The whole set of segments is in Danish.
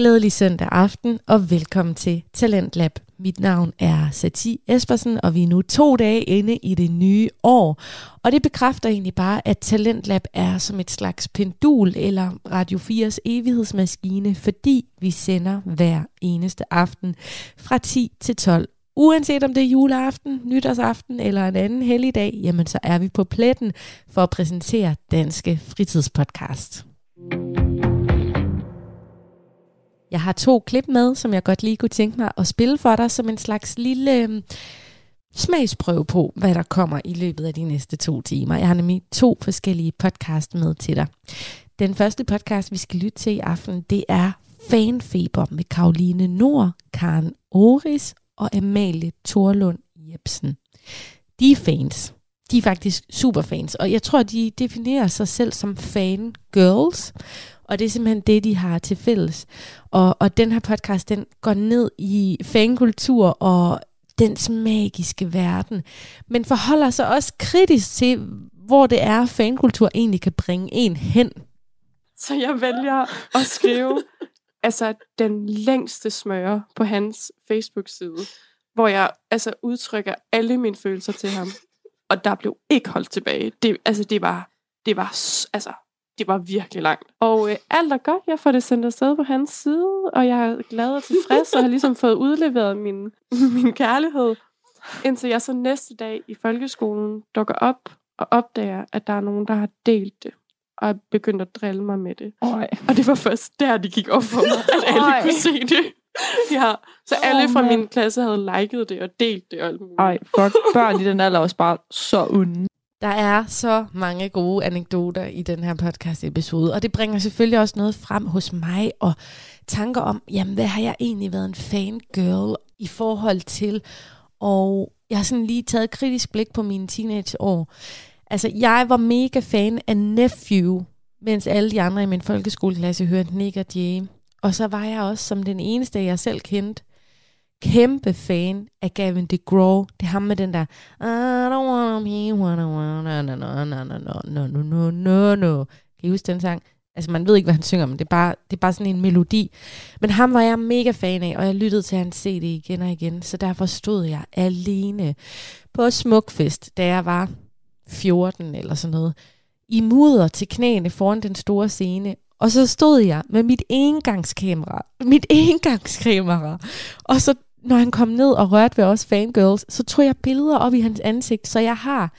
Glædelig søndag aften og velkommen til Talentlab. Mit navn er Sati Espersen, og vi er nu to dage inde i det nye år. Og det bekræfter egentlig bare, at Talentlab er som et slags pendul eller Radio 4's evighedsmaskine, fordi vi sender hver eneste aften fra 10 til 12 Uanset om det er juleaften, nytårsaften eller en anden helligdag, jamen så er vi på pletten for at præsentere Danske Fritidspodcast. Jeg har to klip med, som jeg godt lige kunne tænke mig at spille for dig som en slags lille øhm, smagsprøve på, hvad der kommer i løbet af de næste to timer. Jeg har nemlig to forskellige podcast med til dig. Den første podcast, vi skal lytte til i aften, det er Fanfeber med Karoline Nord, Karen Oris og Amalie Torlund Jebsen. De er fans. De er faktisk superfans, og jeg tror, de definerer sig selv som fangirls. Og det er simpelthen det, de har til fælles. Og, og den her podcast, den går ned i fankultur og dens magiske verden, men forholder sig også kritisk til, hvor det er, fankultur egentlig kan bringe en hen. Så jeg vælger at skrive altså den længste smøre på hans Facebook-side, hvor jeg altså udtrykker alle mine følelser til ham. Og der blev ikke holdt tilbage. Det, altså, det var, det var, altså, det var virkelig langt. Og øh, alt er godt. Jeg får det sendt afsted på hans side, og jeg er glad og tilfreds, og har ligesom fået udleveret min, min kærlighed. Indtil jeg så næste dag i folkeskolen dukker op og opdager, at der er nogen, der har delt det og er begyndt at drille mig med det. Oj. Og det var først der, de gik op for mig, at alle Ej. kunne se det. Ja, så alle fra mand. min klasse havde liket det og delt det og alt muligt. Ej, fuck, børn i den alder er også bare så onde. Der er så mange gode anekdoter i den her podcast-episode, og det bringer selvfølgelig også noget frem hos mig, og tanker om, jamen, hvad har jeg egentlig været en fangirl i forhold til? Og jeg har sådan lige taget kritisk blik på mine teenageår. Altså, jeg var mega fan af Nephew, mens alle de andre i min folkeskoleklasse hørte Nick og Jay. Og så var jeg også, som den eneste, jeg selv kendte, kæmpe fan af Gavin DeGraw. Det er ham med den der I don't wanna be what I wanna, no, no, no, no, no, no, no, no, no. Kan I huske den sang? Altså, man ved ikke, hvad han synger, men det er, bare, det er bare sådan en melodi. Men ham var jeg mega fan af, og jeg lyttede til hans CD igen og igen, så derfor stod jeg alene på Smukfest, da jeg var 14 eller sådan noget, i mudder til knæene foran den store scene, og så stod jeg med mit engangskamera, mit engangskamera, og så når han kom ned og rørte ved os fangirls, så tog jeg billeder op i hans ansigt, så jeg har,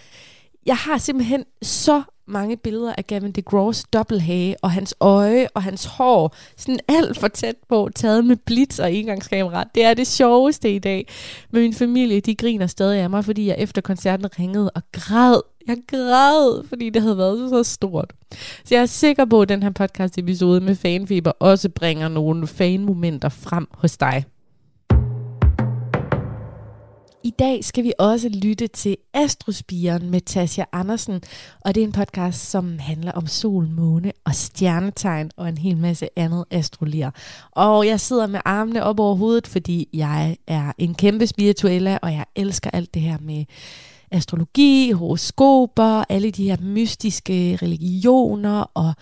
jeg har simpelthen så mange billeder af Gavin DeGraws dobbelthage, og hans øje og hans hår, sådan alt for tæt på, taget med blitz og engangskamera. Det er det sjoveste i dag. Men min familie, de griner stadig af mig, fordi jeg efter koncerten ringede og græd. Jeg græd, fordi det havde været så stort. Så jeg er sikker på, at den her podcast episode med fanfiber også bringer nogle fanmomenter frem hos dig. I dag skal vi også lytte til Astrospiren med Tasja Andersen, og det er en podcast, som handler om sol, måne og stjernetegn og en hel masse andet astrolier. Og jeg sidder med armene op over hovedet, fordi jeg er en kæmpe spirituella, og jeg elsker alt det her med astrologi, horoskoper, alle de her mystiske religioner og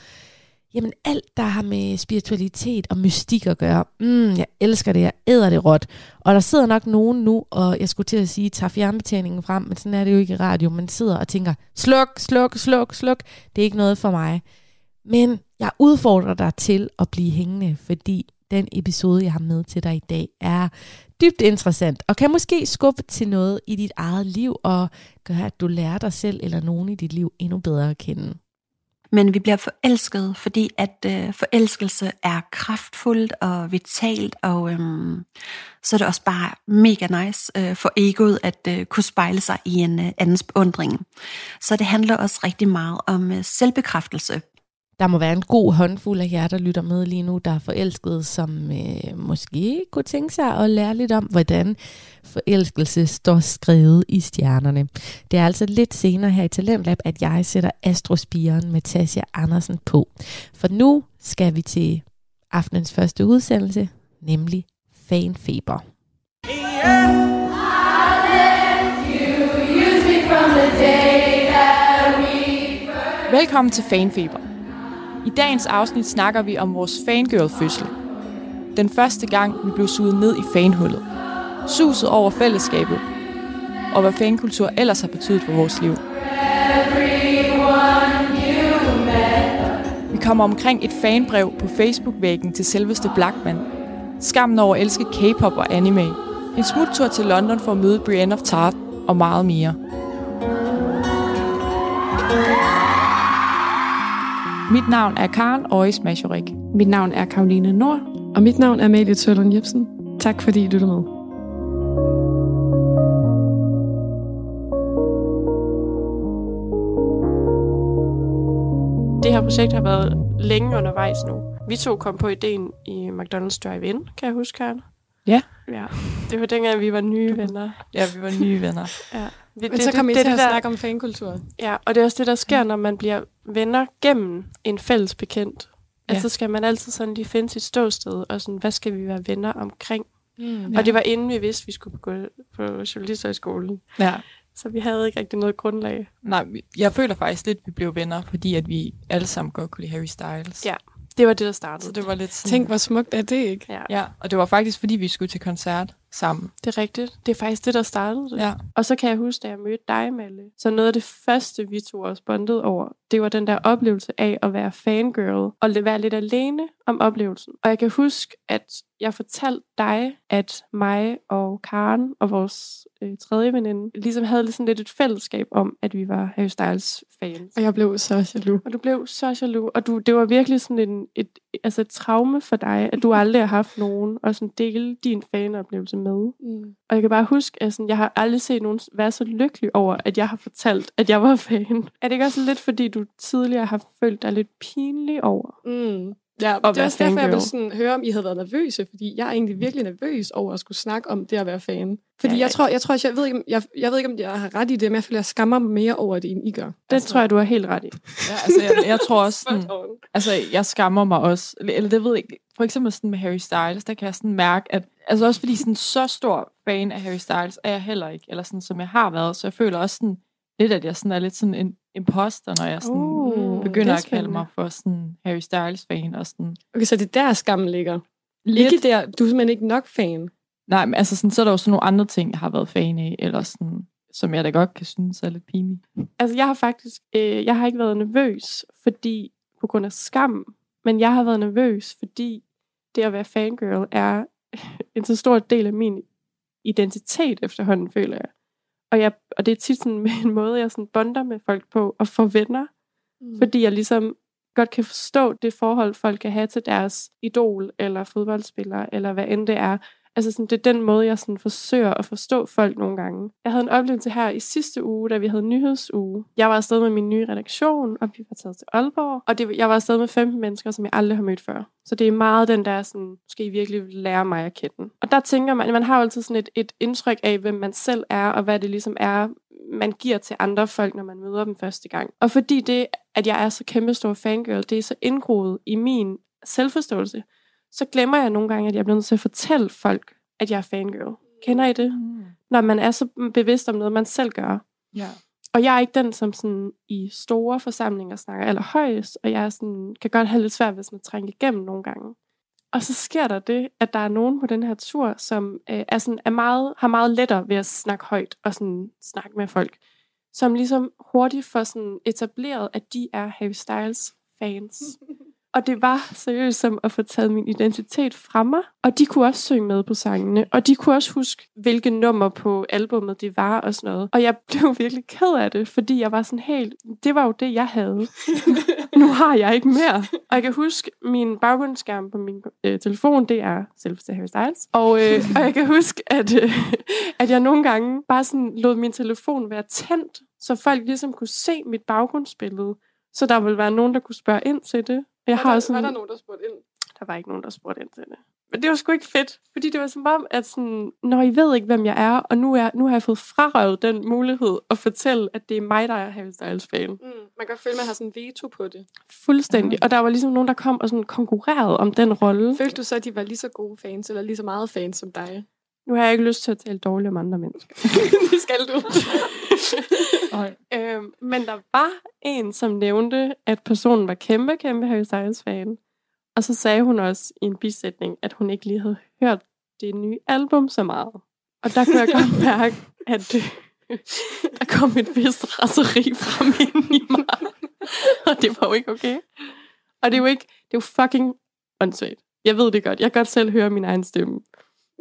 Jamen alt, der har med spiritualitet og mystik at gøre. Mm, jeg elsker det, jeg æder det råt. Og der sidder nok nogen nu, og jeg skulle til at sige, tager fjernbetjeningen frem, men sådan er det jo ikke i radio. Man sidder og tænker, sluk, sluk, sluk, sluk. Det er ikke noget for mig. Men jeg udfordrer dig til at blive hængende, fordi den episode, jeg har med til dig i dag, er dybt interessant, og kan måske skubbe til noget i dit eget liv, og gøre, at du lærer dig selv eller nogen i dit liv endnu bedre at kende. Men vi bliver forelsket, fordi at øh, forelskelse er kraftfuldt og vitalt, og øhm, så er det også bare mega nice øh, for egoet at øh, kunne spejle sig i en øh, andens beundring. Så det handler også rigtig meget om øh, selvbekræftelse. Der må være en god håndfuld af jer, der lytter med lige nu, der er forelskede, som øh, måske kunne tænke sig at lære lidt om, hvordan forelskelse står skrevet i stjernerne. Det er altså lidt senere her i Talentlab, at jeg sætter Astrospiren med Tasja Andersen på. For nu skal vi til aftenens første udsendelse, nemlig Fanfeber. Velkommen til Fanfeber. I dagens afsnit snakker vi om vores fangirl-fødsel. Den første gang, vi blev suget ned i fanhullet. Suset over fællesskabet. Og hvad fankultur ellers har betydet for vores liv. Vi kommer omkring et fanbrev på Facebook-væggen til selveste Blackman. Skammen over at elske K-pop og anime. En smuttur til London for at møde Brienne of Tart og meget mere. Mit navn er Karen Øjes Majorik. Mit navn er Karoline Nord. Og mit navn er Amalie Tørlund Jebsen. Tak fordi I lyttede med. Det her projekt har været længe undervejs nu. Vi to kom på ideen i McDonald's Drive-In, kan jeg huske, Karen? Ja. Ja, det var dengang, vi var nye venner. Ja, vi var nye venner. Ja. Vi, Men så kom I det, til det at der- snakke om fankultur. Ja, og det er også det, der sker, når man bliver venner gennem en fælles bekendt. Ja. Altså skal man altid sådan lige finde sit ståsted, og sådan, hvad skal vi være venner omkring? Mm. Ja. Og det var inden vi vidste, at vi skulle gå på journalisthøjskolen. Ja. Så vi havde ikke rigtig noget grundlag. Nej, jeg føler faktisk lidt, at vi blev venner, fordi at vi alle sammen godt kunne lide Harry Styles. Ja. Det var det, der startede. Så det var lidt sådan... Tænk, hvor smukt er det ikke? Ja, Ja, og det var faktisk, fordi vi skulle til koncert sammen. det er rigtigt. Det er faktisk det, der startede det. Ja. Og så kan jeg huske, da jeg mødte dig, Malle, så noget af det første, vi to os bondede over, det var den der oplevelse af at være fangirl, og være lidt alene om oplevelsen. Og jeg kan huske, at jeg fortalte dig, at mig og Karen og vores øh, tredje veninde ligesom havde lidt sådan lidt et fællesskab om, at vi var Harry Styles fans. Og jeg blev så jaloux. Og du blev så jaloux, og du, det var virkelig sådan en, et, altså et traume for dig, at du aldrig har haft nogen og sådan dele din fanoplevelse med. Mm. Og jeg kan bare huske, at sådan, jeg har aldrig set nogen være så lykkelig over, at jeg har fortalt, at jeg var fan. Er det ikke også lidt, fordi du tidligere har følt dig lidt pinlig over? Mm. Ja, At det er også derfor, jeg fangirl. ville sådan høre, om I havde været nervøse, fordi jeg er egentlig virkelig nervøs over at skulle snakke om det at være fan. Fordi Ja, jeg tror, jeg, tror, jeg, ved ikke, om, jeg, jeg ved ikke, om jeg har ret i det, men jeg føler, jeg skammer mig mere over det, end I gør. Det Altså- tror jeg, du har helt ret i. Ja, altså, jeg, jeg tror også sådan, altså, jeg skammer mig også. Eller, eller det ved jeg ikke. For eksempel sådan med Harry Styles, der kan jeg sådan mærke, at, altså også fordi sådan så stor fan af Harry Styles er jeg heller ikke, eller sådan som jeg har været, så jeg føler også sådan lidt, at jeg sådan er lidt sådan en imposter, når jeg sådan Uh, begynder er at kalde mig for sådan Harry Styles fan og sådan Okay, så det er der, skammen ligger. lidt. Ikke der, du er simpelthen ikke nok fan. Nej, men altså sådan, så er der jo sådan nogle andre ting, jeg har været fan af, eller sådan, som jeg da godt kan synes er lidt pinligt. Altså, jeg har faktisk, øh, jeg har ikke været nervøs, fordi, på grund af skam, men jeg har været nervøs, fordi det at være fangirl er en så stor del af min identitet efterhånden, føler jeg. Og, jeg, og det er tit sådan med en måde, jeg sådan bonder med folk på, og får venner, Mm. fordi jeg ligesom godt kan forstå det forhold, folk kan have til deres idol, eller fodboldspiller, eller hvad end det er. Altså sådan, det er den måde, jeg sådan forsøger at forstå folk nogle gange. Jeg havde en oplevelse her i sidste uge, da vi havde nyhedsuge. Jeg var afsted med min nye redaktion, og vi var taget til Aalborg. Og det, jeg var afsted med 15 mennesker, som jeg aldrig har mødt før. Så det er meget den der, sådan, skal I virkelig lære mig at kende. Og der tænker man, man har jo altid sådan et, et indtryk af, hvem man selv er, og hvad det ligesom er, man giver til andre folk, når man møder dem første gang. Og fordi det, at jeg er så kæmpestor fangirl, det er så indgroet i min selvforståelse, så glemmer jeg nogle gange, at jeg bliver nødt til at fortælle folk, at jeg er fangirl. Kender I det? Når man er så bevidst om noget, man selv gør. Ja. Og jeg er ikke den, som sådan i store forsamlinger snakker allerhøjest, og jeg er sådan, kan godt have lidt svært ved sådan at trænge igennem nogle gange. Og så sker der det, at der er nogen på den her tur, som øh, er sådan, er meget, har meget lettere ved at snakke højt og sådan, snakke med folk, som ligesom hurtigt får sådan etableret, at de er Harry Styles fans. Og det var seriøst som at få taget min identitet fra mig. Og de kunne også synge med på sangene. Og de kunne også huske, hvilke nummer på albummet det var og sådan noget. Og jeg blev virkelig ked af det, fordi jeg var sådan helt... Det var jo det, jeg havde. nu har jeg ikke mere. Og jeg kan huske, min baggrundsskærm på min øh, telefon, det er selveste Harry Styles. Og, øh, og jeg kan huske, at, øh, at jeg nogle gange bare sådan lod min telefon være tændt, så folk ligesom kunne se mit baggrundsbillede. Så der ville være nogen, der kunne spørge ind til det. Jeg har også sådan, nogen, der spurgte ind? der var ikke nogen, der spurgte ind til det. Men det var sgu ikke fedt, fordi det var som om, at sådan, når I ved ikke, hvem jeg er, og nu, er, nu har jeg fået frarøvet den mulighed at fortælle, at det er mig, der er Harry Styles fan. Mm. Man kan føle, at man har sådan en veto på det. Fuldstændig. Og der var ligesom nogen, der kom og sådan konkurrerede om den rolle. Følte du så, at de var lige så gode fans, eller lige så meget fans som dig? Nu har jeg ikke lyst til at tale dårligt om andre mennesker. det skal du. Øhm, men der var en, som nævnte, at personen var kæmpe, kæmpe Harry Styles fan. Og så sagde hun også i en bisætning, at hun ikke lige havde hørt det nye album så meget. Og der kunne jeg godt mærke, at øh, der kom et vist raseri fra min i mig. Og det var jo ikke okay. Og det er jo ikke, det er jo fucking åndssvagt. Jeg ved det godt. Jeg kan godt selv høre min egen stemme.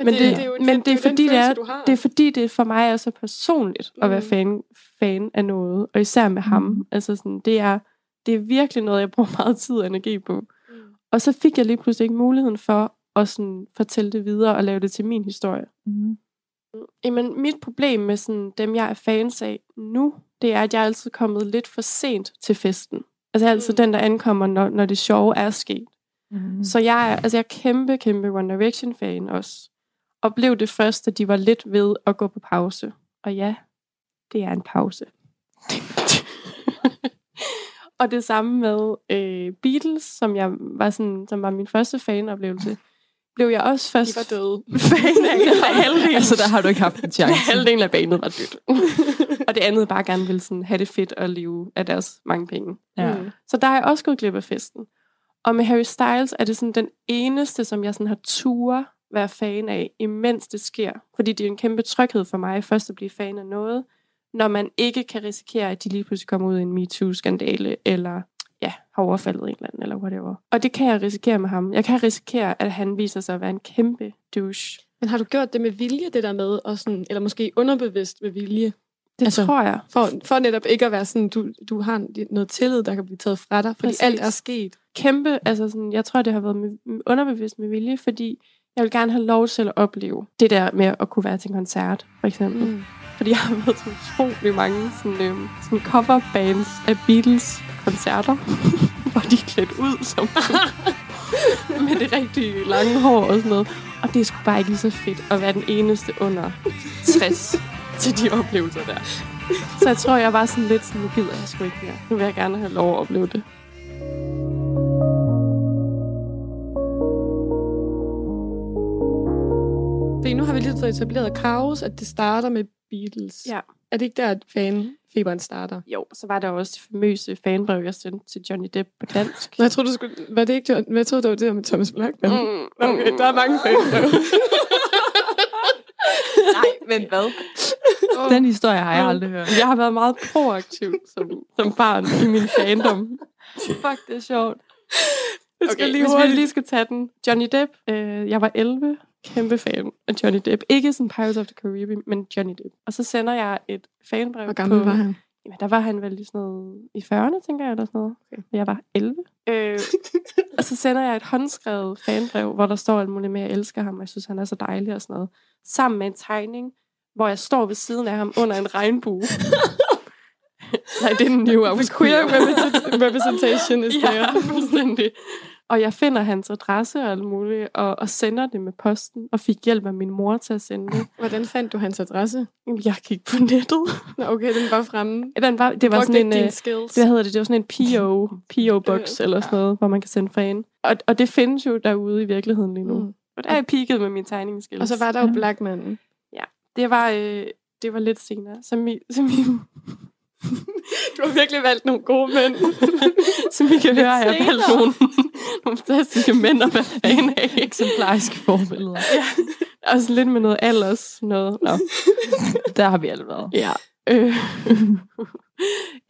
Men det- det er jo- men det er jo den fordi, det er-. Det er fordi, det for mig er så personligt at være Mm. fan, fan af noget. Og især med ham. Mm. Altså sådan, det er, det er virkelig noget, jeg bruger meget tid og energi på. Mm. Og så fik jeg lige pludselig ikke muligheden for at sådan fortælle det videre og lave det til min historie. Mm. Jamen, mit problem med sådan, dem, jeg er fans af nu, det er, at jeg er altid kommet lidt for sent til festen. Altså jeg er altid Mm. den, der ankommer, når, når det sjove er sket. Mm. Så jeg er, altså jeg er kæmpe, kæmpe One Direction-fan også. Og blev det først, at de var lidt ved at gå på pause. Og ja, det er en pause. og det samme med øh, Beatles, som jeg var sådan, som var min første fanoplevelse, blev jeg også De først var døde. fan af halvdelen. Altså, der har du ikke haft en chance. halvdelen af banen var dødt. og det andet bare gerne ville sådan have det fedt og leve af deres mange penge. Ja. Mm. Så der har jeg også gået glip af festen. Og med Harry Styles er det sådan den eneste, som jeg sådan har tur være fan af, imens det sker. Fordi det er en kæmpe tryghed for mig først at blive fan af noget, når man ikke kan risikere, at de lige pludselig kommer ud i en MeToo-skandale, eller ja, har overfaldet en eller anden, eller whatever. Og det kan jeg risikere med ham. Jeg kan risikere, at han viser sig at være en kæmpe douche. Men har du gjort det med vilje, det der med, og sådan, eller måske underbevidst med vilje? Det Altså- tror jeg. For, for netop ikke at være sådan, du, du har noget tillid, der kan blive taget fra dig, fordi Præcis. alt er sket. kæmpe, altså sådan, jeg tror, det har været med, underbevidst med vilje, fordi jeg vil gerne have lov til at opleve det der med at kunne være til en koncert, for eksempel. Mm. Fordi jeg har været til utrolig mange sådan, øhm, sådan coverbands af Beatles koncerter, hvor de er klædt ud som med det rigtige lange hår og sådan noget. Og det er sgu bare ikke lige så fedt at være den eneste under 60 til de oplevelser der. Så jeg tror, jeg var sådan lidt sådan, nu gider jeg sgu ikke mere. Nu vil jeg gerne have lov at opleve det. Etableret kaos, at det starter med Beatles. Ja. Er det ikke der, at fanfeberen starter? Jo, så var der også det famøse fanbrev, jeg sendte til Johnny Depp på dansk. Nå, jeg troede, du skulle... Var det ikke? Hvad troede du, det var med Thomas Blackman? Mm. Mm, Okay, der er mange fanbrev. Nej, men hvad? Den historie har jeg aldrig hørt. Jeg har været meget proaktiv som, som barn i min fandom. Fuck, det er sjovt. Jeg skal Okay, lige hvis vi lige skal tage den. Johnny Depp, øh, jeg var 11, kæmpe fan af Johnny Depp. Ikke sådan Pirates of the Caribbean, men Johnny Depp. Og så sender jeg et fanbrev Hvor gammel på... var han? Jamen, der var han vel i sådan noget, i 40'erne, tænker jeg, eller sådan noget. Okay. Jeg var 11. Øh, og så sender jeg et håndskrevet fanbrev, hvor der står alt muligt med, at jeg elsker ham, og jeg synes, han er så dejlig og sådan noget. Sammen med en tegning, hvor jeg står ved siden af ham under en regnbue. Nej, det er den new. I was Queer queer. represent- representation is ja, there. fuldstændig. Og jeg finder hans adresse og alt muligt, og, og sender det med posten, og fik hjælp af min mor til at sende det. Hvordan fandt du hans adresse? Jeg gik på nettet. Nå, okay, den var fremme. Den var, det var Brugte sådan en... dine øh, skills. Hedder det? Det var sådan en PO, PO-box Øh, eller sådan noget, hvor man kan sende fan. Og, og det findes jo derude i virkeligheden lige nu. Mm. Og der er jeg peaked med min tegningsskills. Og så var der jo Blackman. Det var, øh, det var lidt senere. Som I, som I, Du har virkelig valgt nogle gode mænd. som I kan høre, har jeg valgt nogle, nogle fantastiske mænd at være fan af. Eksemplariske forbilleder. Ja. Også lidt med noget alders. Noget. Nå. Der har vi alle været. Ja. Øh,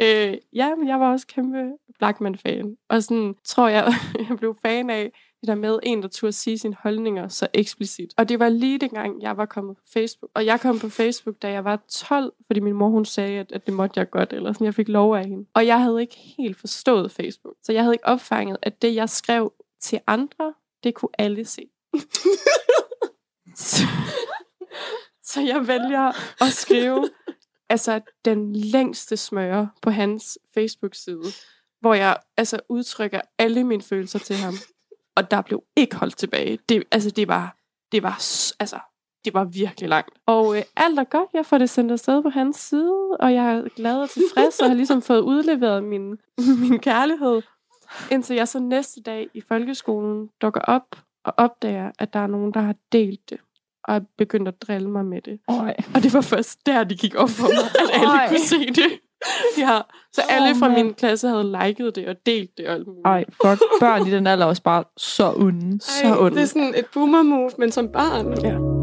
øh, ja, men jeg var også kæmpe Blackman-fan. Og sådan tror jeg, jeg blev fan af det der med en, der turde sige sine holdninger så eksplicit. Og det var lige dengang, jeg var kommet på Facebook. Og jeg kom på Facebook, da jeg var 12, fordi min mor hun sagde, at, at det måtte jeg godt, eller sådan, jeg fik lov af hende. Og jeg havde ikke helt forstået Facebook. Så jeg havde ikke opfanget, at det, jeg skrev til andre, det kunne alle se. så, så jeg vælger at skrive altså den længste smøre på hans Facebook-side, hvor jeg altså udtrykker alle mine følelser til ham. Og der blev ikke holdt tilbage. Det, altså, det var, det var, altså, det var virkelig langt. Og øh, alt er godt. Jeg får det sendt afsted på hans side, og jeg er glad og tilfreds, og har ligesom fået udleveret min, min kærlighed. Indtil jeg så næste dag i folkeskolen dukker op og opdager, at der er nogen, der har delt det og er begyndt at drille mig med det. Oj. Og det var først der, det gik op for mig, at alle Oj. kunne se det. ja, så alle fra mand. min klasse havde liket det og delt det og alt muligt. Ej, fuck. Børn i den alder er også bare så onde. Så ondt. Det er sådan et boomer move, men som barn. Ja.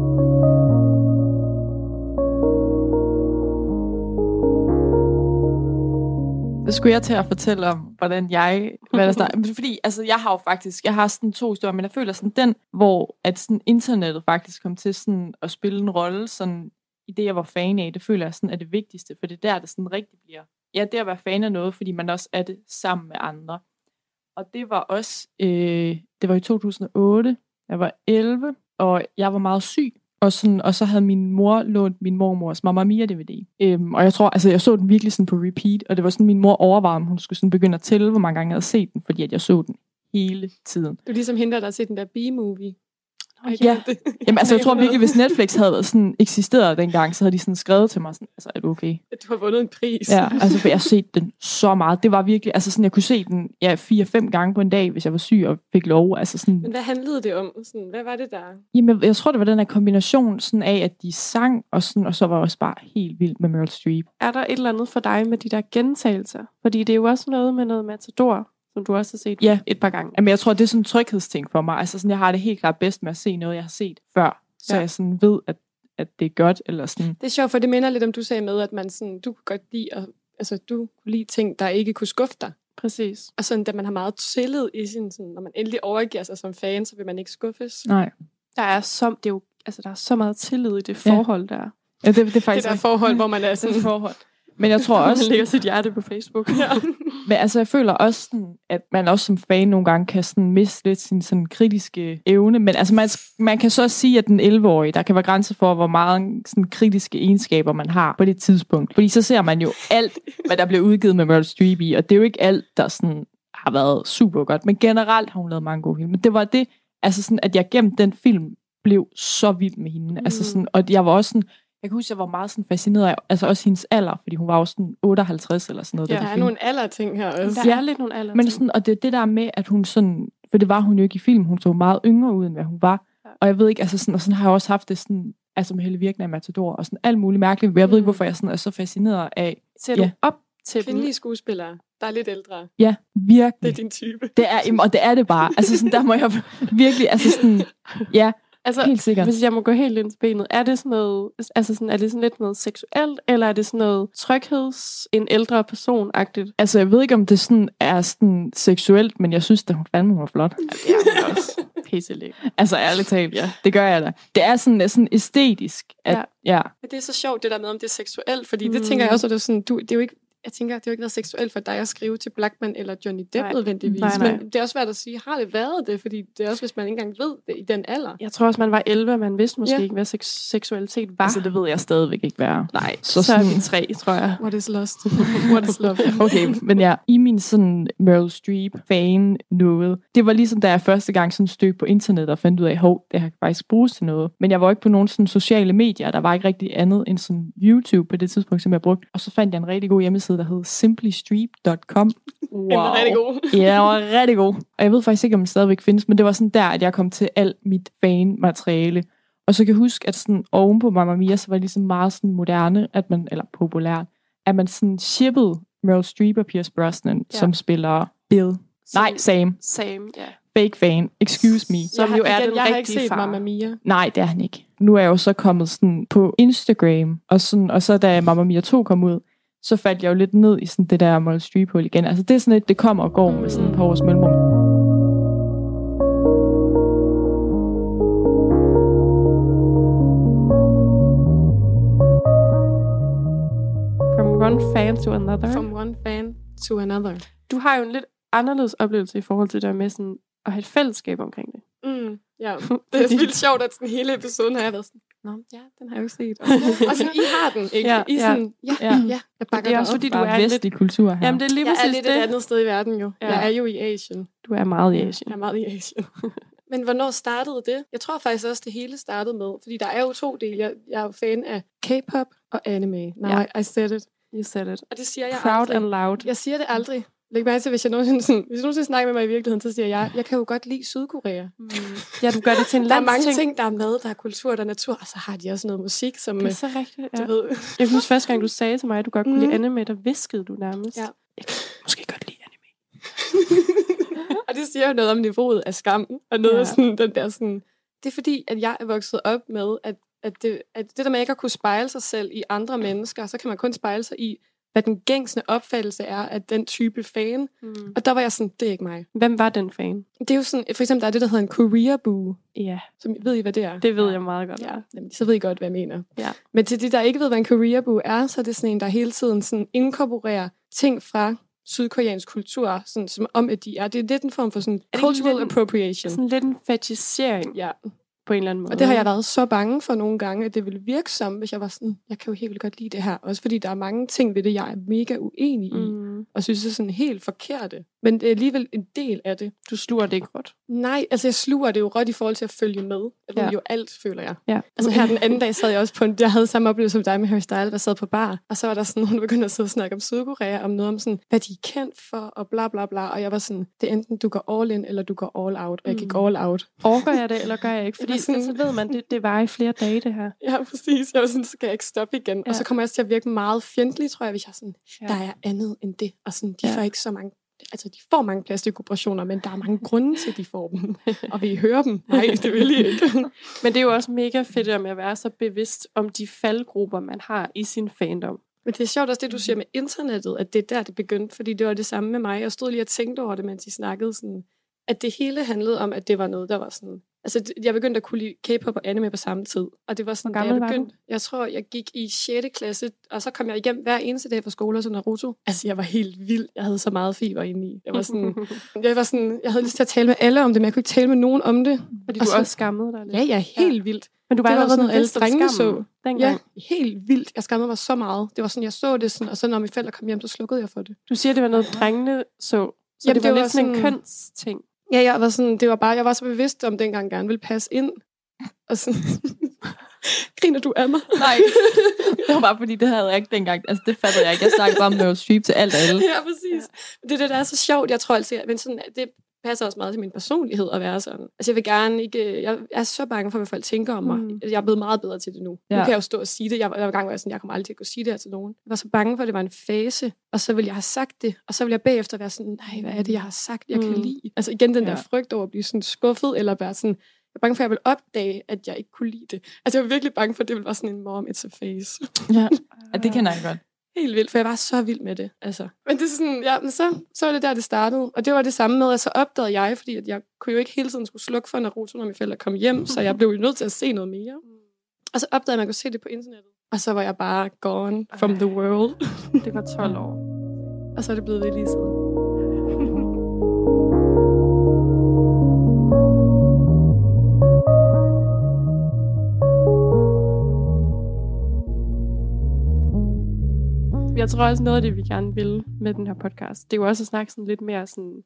Skulle jeg til at fortælle om, hvordan jeg... Hvad der startede. Men Fordi altså, jeg har jo faktisk... Jeg har sådan to historier, men jeg føler sådan den, hvor at sådan internettet faktisk kom til sådan at spille en rolle sådan, i det, jeg var fan af. Det føler jeg sådan er det vigtigste, for det er der, det sådan rigtig bliver... Ja, det at være fan af noget, fordi man også er det sammen med andre. Og det var også... Øh, det var i 2008. Jeg var 11, og jeg var meget syg. Og, sådan, og så havde min mor lånt min mormors Mamma Mia DVD. Øhm, og jeg tror, altså jeg så den virkelig sådan på repeat, og det var sådan, min mor overvejede, om hun skulle sådan begynde at tælle, hvor mange gange jeg havde set den, fordi at jeg så den hele tiden. Du er ligesom hende, der har set den der B-movie. Ej, Ja. det- Jamen altså, jeg tror virkelig, hvis Netflix havde været sådan eksisteret dengang, så havde de sådan skrevet til mig sådan, altså er du okay? Du har vundet en pris. Ja, altså for jeg har set den så meget. Det var virkelig, altså sådan, jeg kunne se den ja, fire-fem gange på en dag, hvis jeg var syg og fik lov. Altså sådan, Men hvad handlede det om? Sådan, hvad var det der? Jamen, jeg tror, det var den her kombination sådan af, at de sang, og, sådan, og så var jeg også bare helt vild med Meryl Streep. Er der et eller andet for dig med de der gentagelser? Fordi det er jo også noget med noget Matador, som du også har set Ja. et par gange. Jamen, jeg tror, det er sådan en tryghedsting for mig. Altså, sådan, jeg har det helt klart bedst med at se noget, jeg har set før. Så Ja. ja. jeg sådan ved, at, at det er godt, eller sådan. Det er sjovt, for det minder lidt om, du sagde med, at man sådan, du kunne godt lide, at, altså, du kunne lide ting, der ikke kunne skuffe dig. Præcis. Og sådan, da man har meget tillid i sin, sådan, når man endelig overgiver sig som fan, så vil man ikke skuffes. Nej. Der er så, det er jo, altså, der er så meget tillid i det Ja. forhold der. Ja, det, det er Det faktisk der forhold, hvor man er sådan, forhold. Men jeg tror også, Man lægger sit hjerte på Facebook. ja. men altså, jeg føler også, sådan, at man også som fan nogle gange kan sådan miste lidt sin sådan kritiske evne. Men altså, man, man kan så også sige, at den 11-årige, der kan være grænser for, hvor meget sådan, kritiske egenskaber man har på det tidspunkt. Fordi så ser man jo alt, hvad der bliver udgivet med Meryl Streep i, og det er jo ikke alt, der sådan har været super godt. Men generelt har hun lavet mange gode film. Men det var det, altså sådan, at jeg gennem den film blev så vild med hende. Mm. Altså sådan, og jeg var også sådan, jeg kan huske, jeg var meget sådan fascineret af, altså også hendes alder, fordi hun var jo sådan 58 eller sådan noget. Ja, da de Der er film. nogle alder ting her også. Der Ja. er lidt nogle alder. Men sådan, og det er det der med, at hun sådan, for det var hun jo ikke i film, hun så meget yngre ud, end hvad hun var. Ja. Og jeg ved ikke, altså sådan, og sådan har jeg også haft det sådan, altså med Helle Virkner i Matador, og sådan alt muligt mærkeligt, jeg ved ikke, Mm. hvorfor jeg sådan er så fascineret af, Ser du Ja. op til dem? Kvindelige skuespillere, der er lidt ældre. ja, Det er virkelig. din type. Det er, og det er det bare. Altså sådan, der må jeg virkelig, altså sådan, ja, Altså, helt sikkert. hvis jeg må gå helt ind til benet, er det sådan noget, altså sådan, er det sådan lidt noget seksuelt, eller er det sådan noget trygheds, en ældre person-agtigt? Altså, jeg ved ikke, om det sådan er sådan seksuelt, men jeg synes, at hun fandme var flot. Ja, det er også pisse lækker. Altså, ærligt talt, ja. det gør jeg da. Det er sådan, sådan æstetisk, at, Ja. ja. Men det er så sjovt, det der med, om det er seksuelt, fordi mm. det tænker jeg også, at det er sådan, du, det er jo ikke, jeg tænker, det har jo ikke været seksuelt for dig at skrive til Blackman eller Johnny Depp nødvendigvis. Nej, nej. Men det er også svært at sige, har det været det? Fordi det er også, hvis man ikke engang ved det i den alder. Jeg tror også, man var 11, og man vidste måske Ja. ikke, hvad sex- seksualitet var. Altså, det ved jeg stadigvæk ikke, hvad. Nej, så så, er sådan- vi tre, tror jeg. What is lost? What is love? Okay, men ja, i min sådan Meryl Streep fan noget, det var ligesom da jeg første gang sådan stødte på internet og fandt ud af, hov, det her kan faktisk bruges til noget. Men jeg var ikke på nogen sådan sociale medier, der var ikke rigtig andet end sådan YouTube på det tidspunkt, som jeg brugte. Og så fandt jeg en rigtig god hjemmeside, der hed simplystreep.com. Wow. Den er rigtig god. Ja, den var rigtig god. Og jeg ved faktisk ikke, om den stadigvæk findes, men det var sådan der, at jeg kom til alt mit fan-materiale. Og så kan jeg huske, at sådan oven på Mamma Mia, så var det ligesom meget sådan moderne, at man, eller populært, at man sådan shippede Meryl Streep og Pierce Brosnan, Ja. som spiller Bill. Nej, Sam. Sam, ja. Fake fan. Excuse me. Som jo er igen, den jeg har ikke rigtige set far. Mamma Mia. Nej, det er han ikke. Nu er jeg jo så kommet sådan på Instagram, og, sådan, og så da Mamma Mia 2 kom ud, så faldt jeg jo lidt ned i sådan det der Meryl streep igen. Altså det er sådan et, det kommer og går med sådan et par års mellemrum. From one fan to another. From one fan to another. Du har jo en lidt anderledes oplevelse i forhold til det der med sådan at have et fællesskab omkring det. Mm, ja. Det er vildt sjovt, at sådan hele episoden har jeg været sådan, Nå, ja, den har jeg jo set. Og, og sådan, I har den, ikke? Ja, I ja. sådan, ja, ja, Ja. ja jeg bakker Det er også fordi, du er lidt... vestlig kultur her. Jamen, det er lige Jeg er lidt et det. andet sted i verden jo. Ja. Jeg er jo i Asien. Du er meget i Jeg Asien. er meget i Asien. Men hvornår startede det? Jeg tror faktisk også, det hele startede med, fordi der er jo to dele. Jeg, jeg er jo fan af K-pop og anime. Now Ja. I said it. You said it. Og det siger jeg Proud aldrig. and loud. Jeg siger det aldrig Læg mærke til, hvis jeg nogensinde, sådan, hvis jeg nogensinde snakker med mig i virkeligheden, så siger jeg, jeg kan jo godt lide Sydkorea. Mm. Ja, du gør det til en Der er mange landsting. ting, der er mad, der er kultur, der er natur, og så har de også noget musik, som, Det er øh, så rigtigt, du ja. ved, Jeg synes første gang, du sagde til mig, at du godt kunne Mhm. lide anime, der viskede du nærmest. Ja. Jeg kan måske godt lide anime. og det siger jo noget om niveauet af skam, og noget ja. af sådan, den der sådan... Det er fordi, at jeg er vokset op med, at, at, det, at det der med ikke at kunne spejle sig selv i andre mennesker, så kan man kun spejle sig i, hvad den gængsende opfattelse er af den type fan. Mm. Og der var jeg sådan, det er ikke mig. Hvem var den fan? Det er jo sådan, for eksempel, der er det, der hedder en career boo, Ja, som ved I, hvad det er? det ved jeg meget godt. Ja, jamen, så ved I godt, hvad jeg mener. Ja. Men til de, der ikke ved, hvad en career boo er, så er det sådan en, der hele tiden sådan inkorporerer ting fra sydkoreansk kultur, sådan, som om, at de er. Det er lidt en form for sådan ikke cultural lidt en- appropriation. Sådan lidt en fetisering Ja, på en eller anden måde. og det har jeg været så bange for nogle gange, at det ville virke som, hvis jeg var sådan, jeg kan jo helt vildt godt lide det her. Også fordi der er mange ting ved det, jeg er mega uenig i, mm. Og synes er sådan helt forkerte. Men det er alligevel en del af det. Du sluger det ikke råt. Nej, altså jeg sluger det jo råt i forhold til at følge med. Jeg ved Ja. jo alt, føler jeg. Ja. Altså her den anden dag sad jeg også på en, jeg havde samme oplevelse som dig med Harry Styles, der sad på bar, og så var der sådan nogen, der begyndte at sidde og snakke om Sydkorea, om noget om sådan, hvad de er kendt for, og bla bla bla, og jeg var sådan, det er enten du går all in, eller du går all out, og jeg gik Mm. all out. Overgår jeg det, eller gør jeg ikke? Fordi var sådan- så ved man, det, det var i flere dage, det her. Ja, præcis. Jeg var sådan, så skal jeg ikke stoppe igen. Ja. Og så kommer jeg også til at virke meget fjendtlig, tror jeg, hvis jeg sådan, Ja. der er andet end det, og sådan, de Ja. får ikke så mange Altså, de får mange plastikoperationer, men der er mange grunde til, at de får dem. Og vil I høre dem? Nej, det vil I ikke. Men det er jo også mega fedt med at være så bevidst om de faldgrupper, man har i sin fandom. Men det er sjovt også det, du siger med internettet, at det er der, det begyndte, fordi det var det samme med mig. Jeg stod lige og tænkte over det, mens I snakkede, sådan, at det hele handlede om, at det var noget, der var sådan... Altså, jeg begyndte at kunne lide K-pop og anime på samme tid, og det var sådan, Hvor da jeg var begyndte... Jeg tror, jeg gik i 6. klasse, og så kom jeg hjem hver eneste dag fra skole og så Naruto. Altså, jeg var helt vild. Jeg havde så meget feber indeni. Jeg var sådan... jeg, var sådan, jeg havde lyst til at tale med alle om det, men jeg kunne ikke tale med nogen om det. Fordi Og du så- også skammede dig lidt. Ja, ja, helt vildt. Men du var det var allerede sådan noget, alle drengene Ja, dengang. helt vildt. Jeg skammede mig så meget. Det var sådan, jeg så det sådan, og så når mine forældre kom hjem, så slukkede jeg for det. Du siger, det var noget, drengene så. Så Jamen, det var, det var lidt sådan en sådan- kønsting. Ja, jeg var sådan, det var bare, jeg var så bevidst om, dengang jeg gerne ville passe ind. Og sådan, griner du af mig? Nej, det var bare fordi, det havde jeg ikke dengang. Altså, det fattede jeg ikke. Jeg snakkede bare om Meryl Streep til alt og alle. ja, præcis. Det er det, der er så sjovt. Jeg tror altid, men sådan, det passer også meget til min personlighed at være sådan. Altså, jeg vil gerne ikke, jeg er så bange for, hvad folk tænker om mig. Mm. Jeg er blevet meget bedre til det nu. Ja. Nu kan jeg jo stå og sige det. Jeg var, jeg var gang, hvor jeg sådan, jeg kommer aldrig til at kunne sige det her til nogen. Jeg var så bange for, at det var en fase, og så ville jeg have sagt det, og så ville jeg bagefter være sådan, nej, hvad er det, jeg har sagt, jeg kan Mm. lide? Altså igen den der Ja. frygt over at blive sådan skuffet, eller være sådan, jeg er bange for, at jeg vil opdage, at jeg ikke kunne lide det. Altså, jeg var virkelig bange for, at det ville være sådan en mom, it's a face. Ja, ja det kender jeg godt. Helt vildt, for jeg var så vild med det. Altså. Men det er sådan, ja, men så, så var det der, det startede. Og det var det samme med, at så opdagede jeg, fordi at jeg kunne jo ikke hele tiden skulle slukke for Naruto, når mine forældre kom hjem, så jeg blev jo nødt til at se noget mere. Og så opdagede jeg, at man kunne se det på internettet. Og så var jeg bare gone from the world. Det var 12 år. Og så er det blevet ved lige siden. Jeg tror også noget af det, vi gerne vil med den her podcast, det er jo også at snakke sådan lidt mere sådan,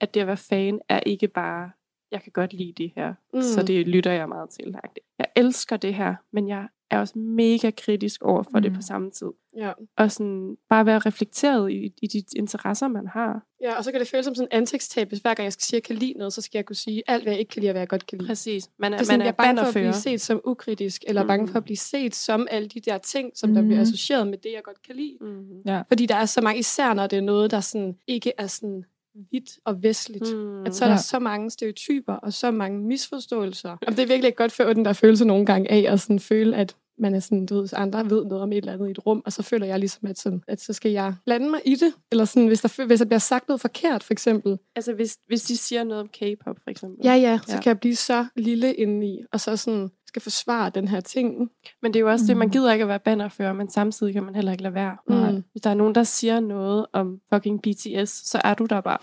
at det at være fan er ikke bare, jeg kan godt lide det her, mm. så det lytter jeg meget til. Jeg elsker det her, men jeg er også mega kritisk over for mm. det Mm. på samme tid. Ja. Og sådan bare være reflekteret i, i de interesser, man har. ja, og så kan det føles som sådan en ansigtstab, hvis hver gang jeg skal sige, at jeg kan lide noget, så skal jeg kunne sige alt, hvad jeg ikke kan lide, og hvad jeg godt kan lide. Præcis. Man er, Det er sådan, man jeg er bange for at blive set som ukritisk, eller bange Mm. for at blive set som alle de der ting, som der Mhm. bliver associeret med det, jeg godt kan lide. Mm. Fordi der er så mange, især når det er noget, der sådan ikke er sådan hvidt og vestligt. Mm. Mm. At så er der Ja. så mange stereotyper og så mange misforståelser. Og det er virkelig godt for den der følelse nogle gange af at sådan føle, at man er sådan, du ved, andre ved noget om et eller andet i et rum, og så føler jeg ligesom, at, sådan, at så skal jeg blande mig i det. Eller sådan, hvis der, hvis der bliver sagt noget forkert, for eksempel. Altså hvis, hvis de siger noget om K-pop, for eksempel. Ja, ja, så Ja. kan jeg blive så lille indeni, og så sådan skal forsvare den her ting. Men det er jo også mm. det, man Mm. gider ikke at være bannerfører, men samtidig kan man heller ikke lade være. Mm. Hvis der er nogen, der siger noget om fucking BTS, så er du der bare.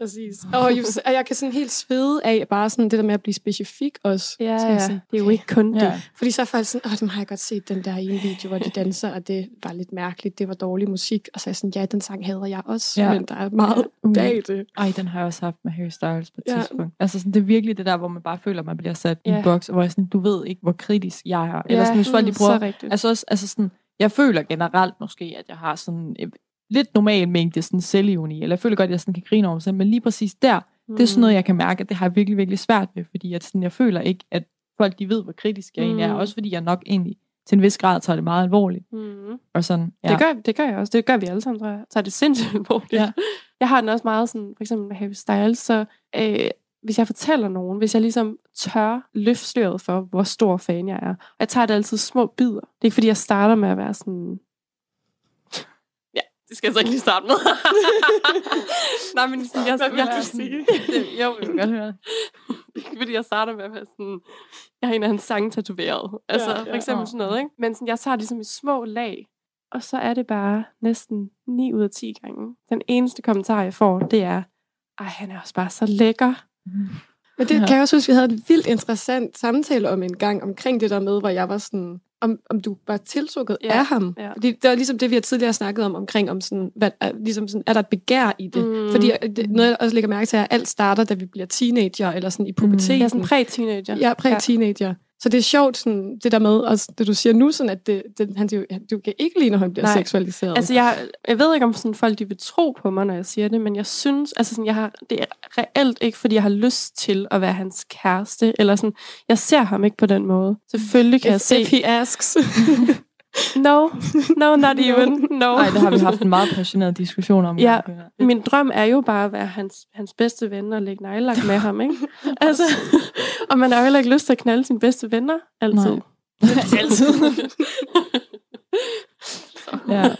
Præcis. Og jeg, kan sådan helt svede af bare sådan det der med at blive specifik også. Ja, Så jeg ja. sådan, Det er jo ikke kun det. Ja. Fordi så er folk sådan, åh, dem har jeg godt set den der ene video, hvor de danser, og det var lidt mærkeligt, det var dårlig musik. Og så er jeg sådan, ja, den sang hader jeg også, Ja. ja. men der er meget Uh. bag det. Ej, den har jeg også haft med Harry Styles på et Ja. tidspunkt. Altså, sådan, det er virkelig det der, hvor man bare føler, at man bliver sat i Ja. en boks, hvor jeg sådan, du ved ikke, hvor kritisk jeg er. Eller sådan, hvis folk lige så prøver... rigtigt. Altså, også, altså sådan, jeg føler generelt måske, at jeg har sådan lidt normal mængde sådan selvironi, eller jeg føler godt, at jeg sådan kan grine over mig selv, men lige præcis der, det er sådan noget, jeg kan mærke, at det har jeg virkelig, virkelig svært med, fordi at sådan, jeg føler ikke, at folk de ved, hvor kritisk jeg egentlig er, Mm. også fordi jeg nok egentlig til en vis grad tager det meget alvorligt. Mm. Og sådan, ja. Det, gør, det gør jeg også. Det gør vi alle sammen, tror jeg. Tager det sindssygt alvorligt. Ja. Jeg har den også meget sådan, for eksempel med Harry Styles, så øh, hvis jeg fortæller nogen, hvis jeg ligesom tør løfte sløret for, hvor stor fan jeg er, og jeg tager det altid små bidder. Det er ikke fordi, jeg starter med at være sådan... Det skal jeg så ikke lige starte med. Nej, men sådan, jeg, Hvad vil jeg, du sige? Det, jo, Jeg vil godt høre det. fordi jeg starter med at være sådan, jeg har en af hans sange tatoveret. Altså, Ja, ja, for eksempel sådan noget, ikke? Men sådan, jeg tager ligesom i små lag, og så er det bare næsten 9 ud af 10 gange. Den eneste kommentar, jeg får, det er, ej, han er også bare så lækker. Men det kan jeg også huske, vi havde en vildt interessant samtale om en gang, omkring det der med, hvor jeg var sådan, om, om du var tiltrukket Ja, af ham. ja. Fordi det var ligesom det, vi har tidligere snakket om, omkring, om sådan, hvad, er, ligesom sådan, er der et begær i det? Mm. Fordi øh, det, noget, jeg også lægger mærke til, er, at alt starter, da vi bliver teenager, eller sådan i puberteten. Jeg er sådan præ-teenager. Ja, præ-teenager. Så det er sjovt, sådan, det der med, også det du siger nu, sådan, at det, det, han, det, du kan ikke lide, når han bliver Nej. seksualiseret. Altså, jeg, jeg ved ikke, om sådan folk de vil tro på mig, når jeg siger det, men jeg synes, altså sådan, jeg har, det er reelt ikke, fordi jeg har lyst til at være hans kæreste, eller sådan, jeg ser ham ikke på den måde. Selvfølgelig kan jeg if, se, if he asks. no, no, not even, no. Nej, det har vi haft en meget passioneret diskussion om. Ja. Min drøm er jo bare at være hans, hans bedste ven og lægge nejlagt med ham, ikke? altså, og man har jo heller ikke lyst til at knalde sine bedste venner, altid. Nej. Altid. ja.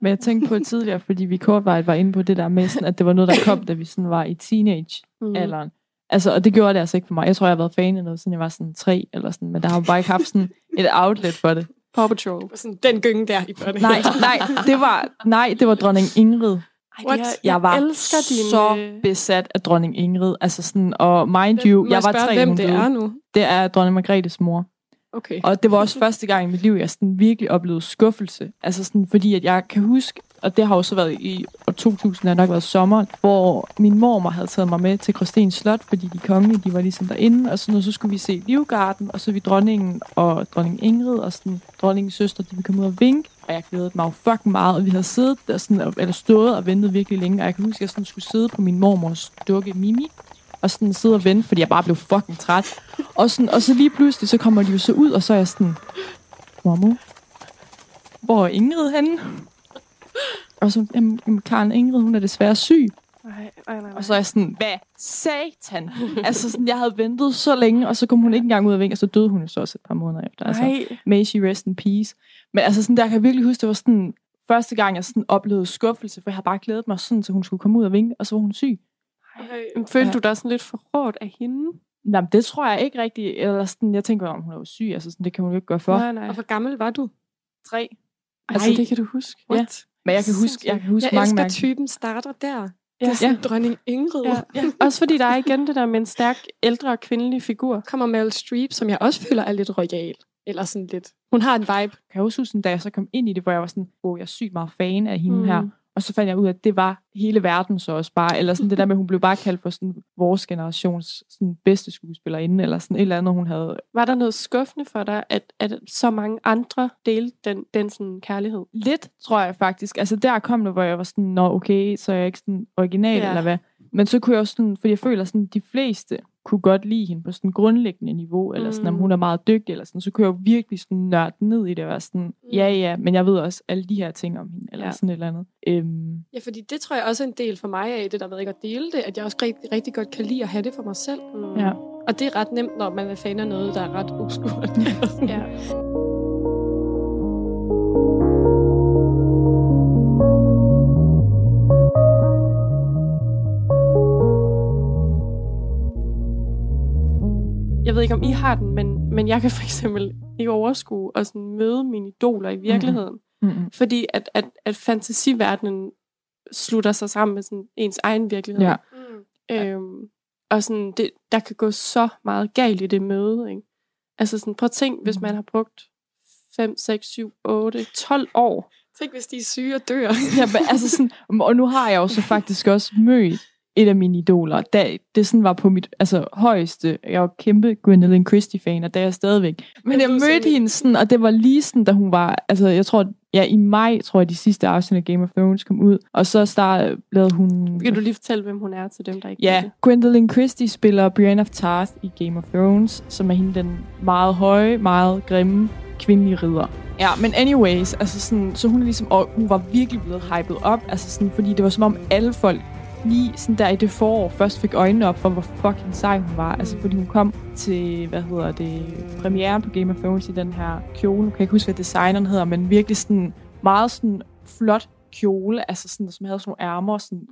Men jeg tænkte på tidligere, fordi vi kortvarigt var inde på det der med, sådan, at det var noget, der kom, da vi sådan var i teenage-alderen. Mm. Altså, og det gjorde det altså ikke for mig. Jeg tror, jeg har været fan af noget, siden jeg var sådan tre, eller sådan, men der har jo bare ikke haft sådan et outlet for det. Paw Patrol. sådan, den gynge der i børnehaven. Nej, nej, det var, nej, det var dronning Ingrid. Ej, What? Jeg, Jeg var elsker din... så øh, besat af dronning Ingrid. Altså sådan, og mind you, Må jeg var spørge, tre, hvem det er nu? Det er dronning Margrethes mor. Okay. Og det var også første gang i mit liv, jeg sådan virkelig oplevede skuffelse. Altså sådan, fordi at jeg kan huske, og det har jo så været i år 2000, har nok været sommer, hvor min mormor havde taget mig med til Kristens Slot, fordi de kongelige, de var ligesom derinde, og sådan, noget, så skulle vi se Livgarden, og så vi dronningen og dronning Ingrid, og sådan, dronningens søster, de ville komme ud og vinke, og jeg glædede mig jo fucking meget, og vi havde siddet der sådan, eller stået og ventet virkelig længe, og jeg kan huske, at jeg sådan skulle sidde på min mormors dukke Mimi, og sådan sidde og vente, fordi jeg bare blev fucking træt. Og, sådan, og så lige pludselig, så kommer de jo så ud, og så er jeg sådan, Mormor, hvor er Ingrid henne? Og så, jamen, jamen, Karen Ingrid, hun er desværre syg. Nej, nej, nej. Og så er jeg sådan, hvad satan? altså sådan, jeg havde ventet så længe, og så kom hun ikke engang ud af vinge, og så døde hun jo så også et par måneder efter. Altså, Nej. may she rest in peace. Men altså sådan, der kan jeg virkelig huske, det var sådan, første gang, jeg sådan oplevede skuffelse, for jeg havde bare glædet mig sådan, så hun skulle komme ud af vinge, og så var hun syg. Men Følte Ja. du dig sådan lidt forrådt af hende? Jamen, det tror jeg ikke rigtigt. Eller sådan, jeg tænker, om hun er jo syg, altså sådan, det kan hun jo ikke gøre for. Nej, nej. Og hvor gammel var du? Tre. Altså, det kan du huske. Ja. Men jeg kan huske, jeg kan huske Jeg mange elsker, mærke. typen starter der. Det Ja. er sådan Ja. dronning Ingrid. Ja. ja. Også fordi der er igen det der med en stærk, ældre kvindelig figur. kommer Meryl Streep, som jeg også føler er lidt royal. Eller sådan lidt. Hun har en vibe. Kan jeg også huske, da jeg så kom ind i det, hvor jeg var sådan, wow, jeg er sygt meget fan af hende mm. her. Og så fandt jeg ud af, at det var hele verden så også bare. Eller sådan det der med, at hun blev bare kaldt for sådan, vores generations sådan, bedste skuespillerinde. Eller sådan et eller andet, hun havde. Var der noget skuffende for dig, at, at så mange andre delte den, den sådan kærlighed? Lidt, tror jeg faktisk. Altså der kom det, hvor jeg var sådan, nå okay, så er jeg ikke sådan original, Ja. eller hvad. Men så kunne jeg også sådan, fordi jeg føler sådan, de fleste kunne godt lide hende på sådan en grundlæggende niveau, eller sådan, om Mm. hun er meget dygtig, eller sådan, så kunne jeg jo virkelig sådan nørde ned i det, og være sådan, ja, ja, men jeg ved også alle de her ting om hende, eller Ja. ja. sådan et eller andet. Øhm, Ja, fordi det tror jeg også er en del for mig af, det der med ikke at dele det, at jeg også rigtig, rigtig godt kan lide at have det for mig selv. Mm. Ja. Og det er ret nemt, når man er fan af noget, der er ret obskurt. ja. Jeg ved ikke, om I har den, men, men jeg kan for eksempel ikke overskue at sådan møde mine idoler i virkeligheden. mm-mm. Fordi at, at, at fantasiverdenen slutter sig sammen med sådan ens egen virkelighed. Ja. Øhm, og sådan, det, der kan gå så meget galt i det møde. Ikke? Altså sådan, prøv at tænk, hvis man har brugt 5, 6, 7, 8, 12 år. Tænk, hvis de er syge og dør. Ja, men, altså sådan, og nu har jeg jo så faktisk også mødt et af mine idoler. Da det sådan var på mit altså, højeste. Jeg var kæmpe Gwendolyn Christie-fan, og det er jeg stadigvæk. Men jeg mødte hende sådan, og det var lige sådan, da hun var... Altså, jeg tror, ja, i maj, tror jeg, de sidste afsnit af Game of Thrones kom ud. Og så start, lavede hun... Kan du lige fortælle, hvem hun er til dem, der ikke Ja, det? Gwendolyn Christie spiller Brienne of Tarth i Game of Thrones, som er hende den meget høje, meget grimme kvindelige ridder. Ja, men anyways, altså sådan, så hun er ligesom, og hun var virkelig blevet hyped op, altså sådan, fordi det var som om alle folk lige sådan der i det forår først fik øjnene op for, hvor fucking sej hun var. Altså, fordi hun kom til, hvad hedder det, premieren på Game of Thrones i den her kjole. Nu kan jeg ikke huske, hvad designeren hedder, men virkelig sådan meget sådan flot kjole, altså sådan, som havde sådan nogle ærmer. Sådan,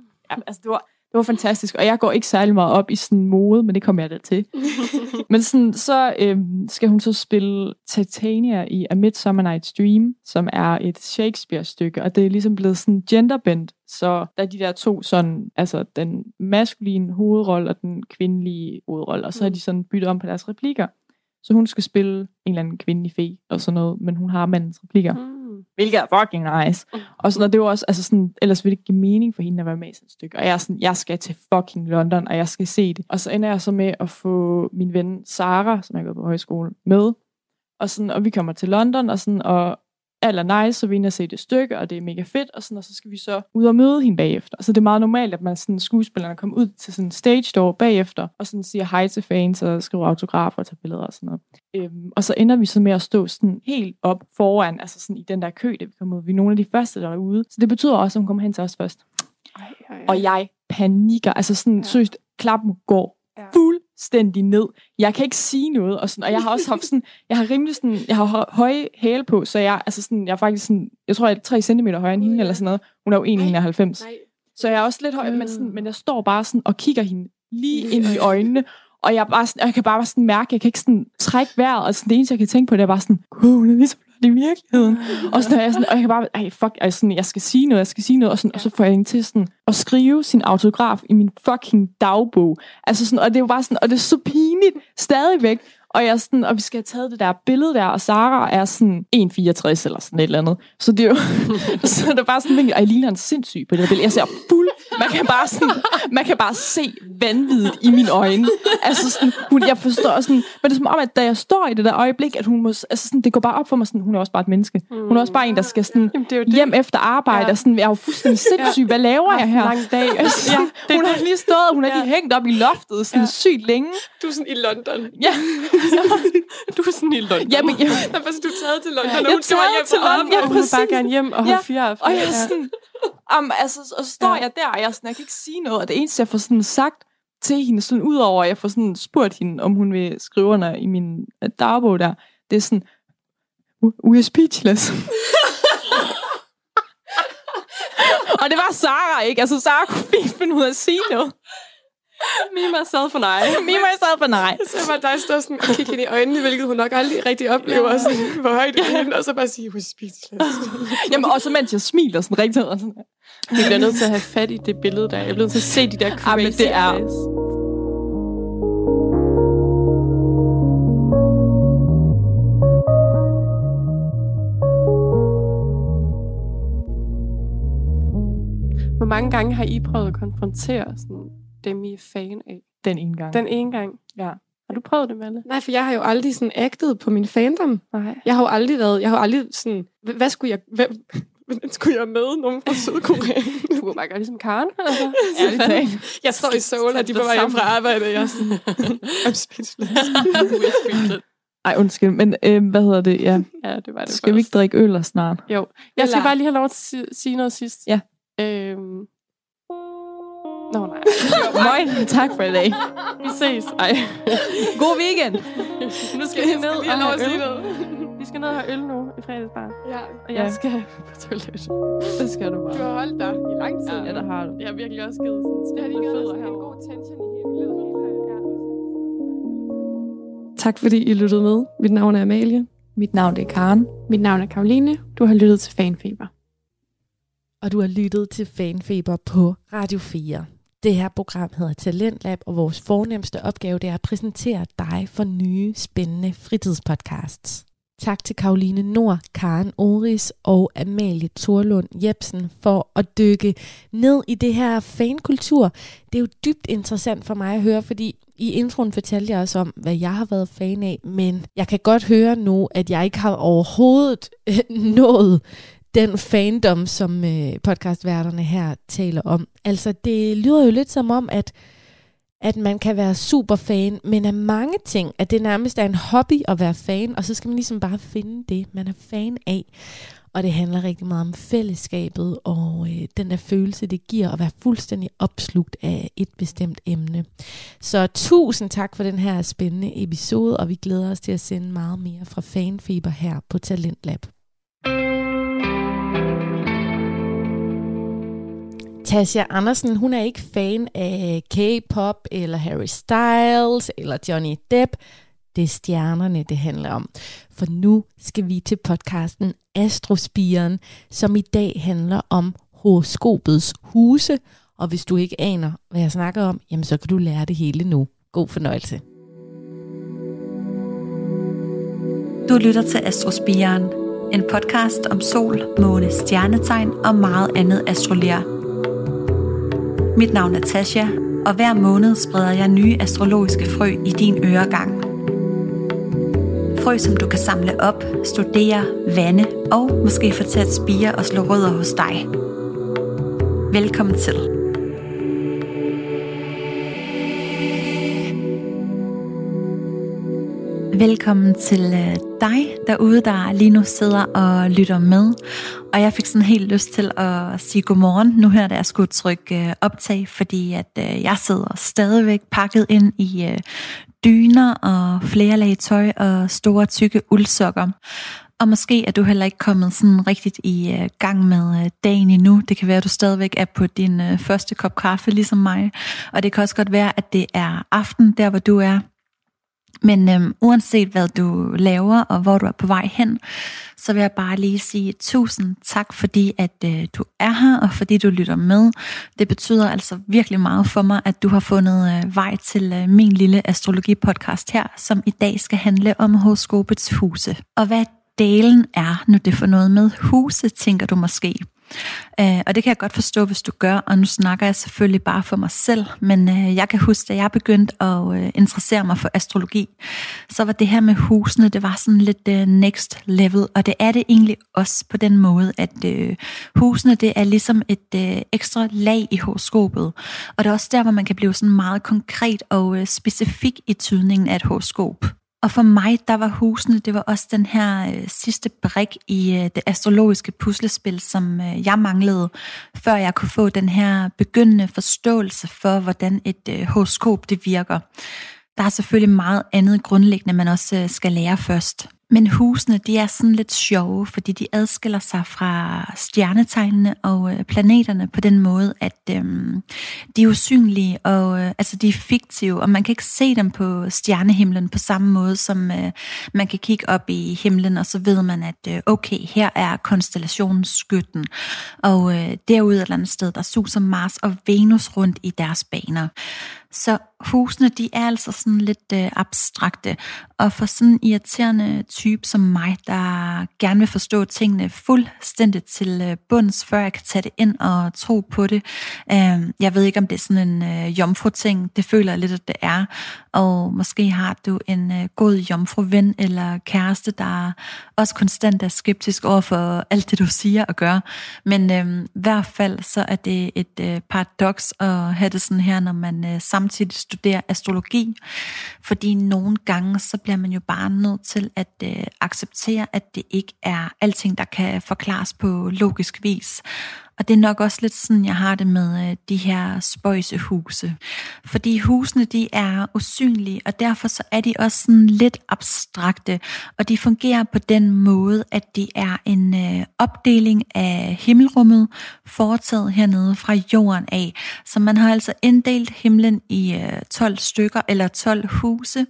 altså, det var, det var fantastisk, og jeg går ikke særlig meget op i sådan mode, men det kommer jeg da til. men sådan, så øhm, skal hun så spille Titania i A Midsummer Night's Dream, som er et Shakespeare-stykke, og det er ligesom blevet sådan genderbent, så der er de der to sådan, altså den maskuline hovedrolle og den kvindelige hovedrolle, og så har de sådan byttet om på deres replikker. Så hun skal spille en eller anden kvindelig fe og sådan noget, men hun har mandens replikker. Mm. Hvilket er fucking nice. Og sådan, og det var også, altså sådan, ellers ville det ikke give mening for hende at være med i sådan et stykke. Og jeg er sådan, jeg skal til fucking London, og jeg skal se det. Og så ender jeg så med at få min ven Sara, som jeg går på højskole, med. Og, sådan, og vi kommer til London, og, sådan, og alt er nice, så vi inde og se det stykke, og det er mega fedt, og, sådan, og så skal vi så ud og møde hende bagefter. Så det er meget normalt, at man sådan, skuespillerne kommer ud til sådan en stage door bagefter, og sådan siger hej til fans, og skriver autografer og tager billeder og sådan noget. Øhm, og så ender vi så med at stå sådan helt op foran, altså sådan i den der kø, da vi kommer ud. Vi er nogle af de første, der er ude. Så det betyder også, at hun kommer hen til os først. Ej, ej, ej. Og jeg panikker. Altså sådan, ja. Seriøst, klappen går. Fuldstændig ned. Jeg kan ikke sige noget, og, sådan, og jeg har også haft sådan, jeg har rimelig sådan, jeg har hø- høje hæle på, så jeg, altså sådan, jeg er faktisk sådan, jeg tror, jeg er 3 cm højere end hende, eller sådan noget. Hun er jo 1,91. Nej. Så jeg er også lidt høj, men, sådan, men jeg står bare sådan og kigger hende lige ind i øjnene, og jeg, bare sådan, jeg kan bare sådan mærke, jeg kan ikke sådan trække vejret, og sådan, det eneste, jeg kan tænke på, det er bare sådan, gud, hun er lige så flot i virkeligheden. Og, sådan, er jeg sådan, og jeg kan bare, ej, fuck, ej, sådan, jeg skal sige noget, jeg skal sige noget, og, sådan, og så får jeg hende til sådan, at skrive sin autograf i min fucking dagbog. Altså sådan, og det er jo bare sådan, og det er så pinligt stadigvæk. Og, jeg er sådan, og vi skal have taget det der billede der, og Sara er sådan 1,64 eller sådan et eller andet. Så det er jo, så det er bare sådan, virkelig, ej, ligner en sindssyg på det der billede. Jeg ser fuld, man kan bare sådan, man kan bare se vanvittigt i mine øjne. Altså sådan, hun, jeg forstår sådan, men det er som om, at da jeg står i det der øjeblik, at hun må, altså sådan, det går bare op for mig sådan, hun er også bare et menneske. Hun er også bare en, der skal sådan, Jamen, det er det. hjem efter arbejde, Ja. og sådan, jeg er jo fuldstændig sindssyg, hvad laver jeg her? Lang dag. Altså, ja, det, hun har lige stået, hun har lige Ja. hængt op i loftet sådan Ja. sygt længe. Du er sådan i London. Ja, du er sådan i London. jamen, jeg, Nå, altså, du er taget til London, Jeg og hun skal hjem til London. Ja, og hun vil bare præcis. gerne hjem og holde Ja. fire aften. og jeg er sådan, um, altså, og så står jeg der, og jeg, sådan, jeg kan ikke sige noget, og det eneste, jeg får sådan sagt til hende, sådan udover, at jeg får sådan spurgt hende, om hun vil skrive under i min øh, dagbog der, det er sådan, "We- we are speechless. og det var Sara, ikke? Altså, Sara kunne fint finde ud af at sige noget. Me, myself and I. Me, myself and I. Så var dig stå sådan og kigge hende i øjnene, hvilket hun nok aldrig rigtig oplever, sådan, hvor højt det er, og så bare sige, we're speechless. Jamen, og så mens jeg smiler sådan rigtig og sådan. Vi bliver nødt til at have fat i det billede der. Jeg bliver nødt til at se de der crazy Ah, men det er- eyes. Hvor mange gange har I prøvet at konfrontere sådan, dem, I er fan af? Den ene gang. Den ene gang. Ja. Har du prøvet det, Malle? Nej, for jeg har jo aldrig sådan actet på min fandom. Nej. Jeg har jo aldrig været, jeg har jo aldrig sådan, hvad, hvad skulle jeg, hvad, hvordan skulle jeg med nogen fra Sydkorea? Du kunne bare gøre ligesom Karen. Altså. Ærligt talt. jeg står i Seoul, og de på vej hjem fra arbejde, og jeg er sådan, I'm speechless. Ej, undskyld, men øh, hvad hedder det? Ja. ja, det var det Skal vi ikke drikke øl snart? Jo. Jeg skal Eller- bare lige have lov til at si- sige noget sidst. Ja. Øhm. Nå, nej. Moin, tak for i dag. Vi ses. Ej. God weekend. Nu skal vi ned og have øl. noget. Vi skal ned og have øl nu i fredagsbar. Ja, Og jeg Ja. skal på toilet. Det skal du du bare. har holdt dig i lang tid. Ja, der har du. Jeg har virkelig også givet sådan Det har de givet fødder en god tension i hele livet. Tak fordi I lyttede med. Mit navn er Amalie. Mit navn det er Karen. Mit navn er Karoline. Du har lyttet til Fanfeber. Og du har lyttet til Fanfeber på Radio 4. Det her program hedder Talentlab, og vores fornemmeste opgave det er at præsentere dig for nye, spændende fritidspodcasts. Tak til Karoline Nord, Karen Oris og Amalie Thorlund Jebsen for at dykke ned i det her fankultur. Det er jo dybt interessant for mig at høre, fordi i introen fortalte jeg også om, hvad jeg har været fan af, men jeg kan godt høre nu, at jeg ikke har overhovedet nået den fandom, som øh, podcastværterne her taler om. Altså, det lyder jo lidt som om, at at man kan være super fan, men af mange ting, at det nærmest er en hobby at være fan, og så skal man ligesom bare finde det, man er fan af. Og det handler rigtig meget om fællesskabet og øh, den der følelse, det giver at være fuldstændig opslugt af et bestemt emne. Så tusind tak for den her spændende episode, og vi glæder os til at sende meget mere fra Fanfeber her på Talentlab. Tasha Andersen, hun er ikke fan af K-pop eller Harry Styles eller Johnny Depp. Det er stjernerne, det handler om. For nu skal vi til podcasten Astrospiren, som i dag handler om horoskopets huse. Og hvis du ikke aner, hvad jeg snakker om, jamen så kan du lære det hele nu. God fornøjelse. Du lytter til Astrospiren, en podcast om sol, måne, stjernetegn og meget andet astrologi. Mit navn er Tasha, og hver måned spreder jeg nye astrologiske frø i din øregang. Frø, som du kan samle op, studere, vande og måske få til at spire og slå rødder hos dig. Velkommen til. Velkommen til øh, dig derude, der lige nu sidder og lytter med. Og jeg fik sådan helt lyst til at sige godmorgen, nu her da jeg skulle trykke øh, optag, fordi at øh, jeg sidder stadigvæk pakket ind i dyner og flere lag tøj og store tykke uldsokker. Og måske er du heller ikke kommet sådan rigtigt i gang med dagen endnu. Det kan være, at du stadigvæk er på din første kop kaffe, ligesom mig. Og det kan også godt være, at det er aften, der hvor du er. Men øhm, uanset hvad du laver og hvor du er på vej hen, så vil jeg bare lige sige tusind tak, fordi at øh, du er her, og fordi du lytter med. Det betyder altså virkelig meget for mig, at du har fundet øh, vej til øh, min lille astrologi-podcast her, som i dag skal handle om horoskopets huse. Og hvad delen er, når det får noget med huse, tænker du måske. Øh, og det kan jeg godt forstå, hvis du gør, og nu snakker jeg selvfølgelig bare for mig selv, men øh, jeg kan huske, da jeg begyndte at øh, interessere mig for astrologi, så var det her med husene, det var sådan lidt øh, next level, og det er det egentlig også på den måde, at øh, husene, det er ligesom et øh, ekstra lag i horoskopet, og det er også der, hvor man kan blive sådan meget konkret og øh, specifik i tydningen af et horoskop. Og for mig, der var husene, det var også den her øh, sidste brik i øh, det astrologiske puslespil, som øh, jeg manglede, før jeg kunne få den her begyndende forståelse for, hvordan et øh, horoskop det virker. Der er selvfølgelig meget andet grundlæggende, man også øh, skal lære først. Men husene, de er sådan lidt sjove, fordi de adskiller sig fra stjernetegnene og øh, planeterne på den måde, at øhm, de er usynlige, og øh, altså de er fiktive, og man kan ikke se dem på stjernehimlen på samme måde, som øh, man kan kigge op i himlen, og så ved man, at øh, okay, her er konstellationen skytten, og øh, derude et eller andet sted, der suser Mars og Venus rundt i deres baner. Så husene, de er altså sådan lidt øh, abstrakte, og for sådan en irriterende type som mig, der gerne vil forstå tingene fuldstændigt til øh, bunds, før jeg kan tage det ind og tro på det. Øh, jeg ved ikke, om det er sådan en øh, jomfru-ting, det føler jeg lidt, at det er, og måske har du en øh, god jomfru-ven eller kæreste, der også konstant er skeptisk over for alt det, du siger og gør. Men øh, i hvert fald så er det et øh, paradoks at have det sådan her, når man øh, samtidig studere astrologi. Fordi nogle gange, så bliver man jo bare nødt til at øh, acceptere, at det ikke er alting, der kan forklares på logisk vis. Og det er nok også lidt sådan, jeg har det med øh, de her spøjsehuse. Fordi husene, de er usynlige, og derfor så er de også sådan lidt abstrakte. Og de fungerer på den måde, at de er en øh, opdeling af himmelrummet, foretaget hernede fra jorden af. Så man har altså inddelt himlen i øh, 12 stykker, eller 12 huse.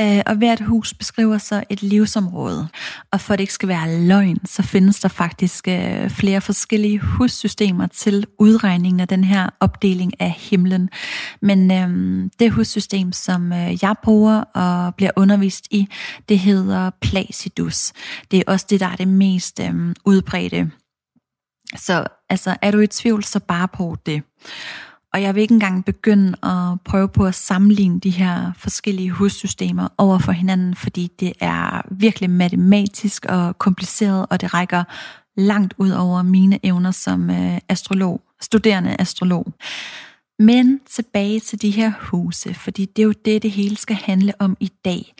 Øh, og hvert hus beskriver så et livsområde. Og for at det ikke skal være løgn, så findes der faktisk øh, flere forskellige hus hussystemer til udregningen af den her opdeling af himlen. Men øhm, det hussystem, som øh, jeg bruger og bliver undervist i, det hedder Placidus. Det er også det, der er det mest øhm, udbredte. Så altså, er du i tvivl, så bare brug det. Og jeg vil ikke engang begynde at prøve på at sammenligne de her forskellige hussystemer over for hinanden, fordi det er virkelig matematisk og kompliceret, og det rækker langt ud over mine evner som øh, astrolog, studerende astrolog. Men tilbage til de her huse, fordi det er jo det, det hele skal handle om i dag.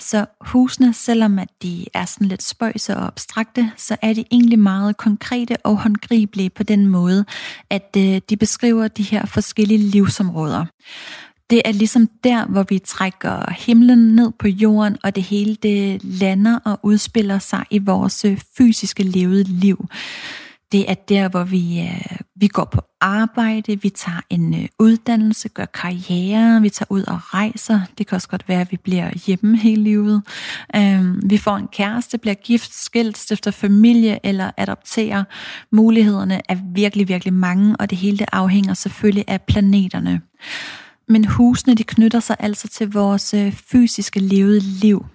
Så husene, selvom at de er sådan lidt spøjse og abstrakte, så er de egentlig meget konkrete og håndgribelige på den måde, at øh, de beskriver de her forskellige livsområder. Det er ligesom der, hvor vi trækker himlen ned på jorden, og det hele det lander og udspiller sig i vores øh, fysiske levede liv. Det er der, hvor vi, øh, vi går på arbejde, vi tager en øh, uddannelse, gør karriere, vi tager ud og rejser. Det kan også godt være, at vi bliver hjemme hele livet. Øhm, vi får en kæreste, bliver gift, skilt, stifter familie eller adopterer. Mulighederne er virkelig, virkelig mange, og det hele det afhænger selvfølgelig af planeterne. Men husene de knytter sig altså til vores øh, fysiske levede liv.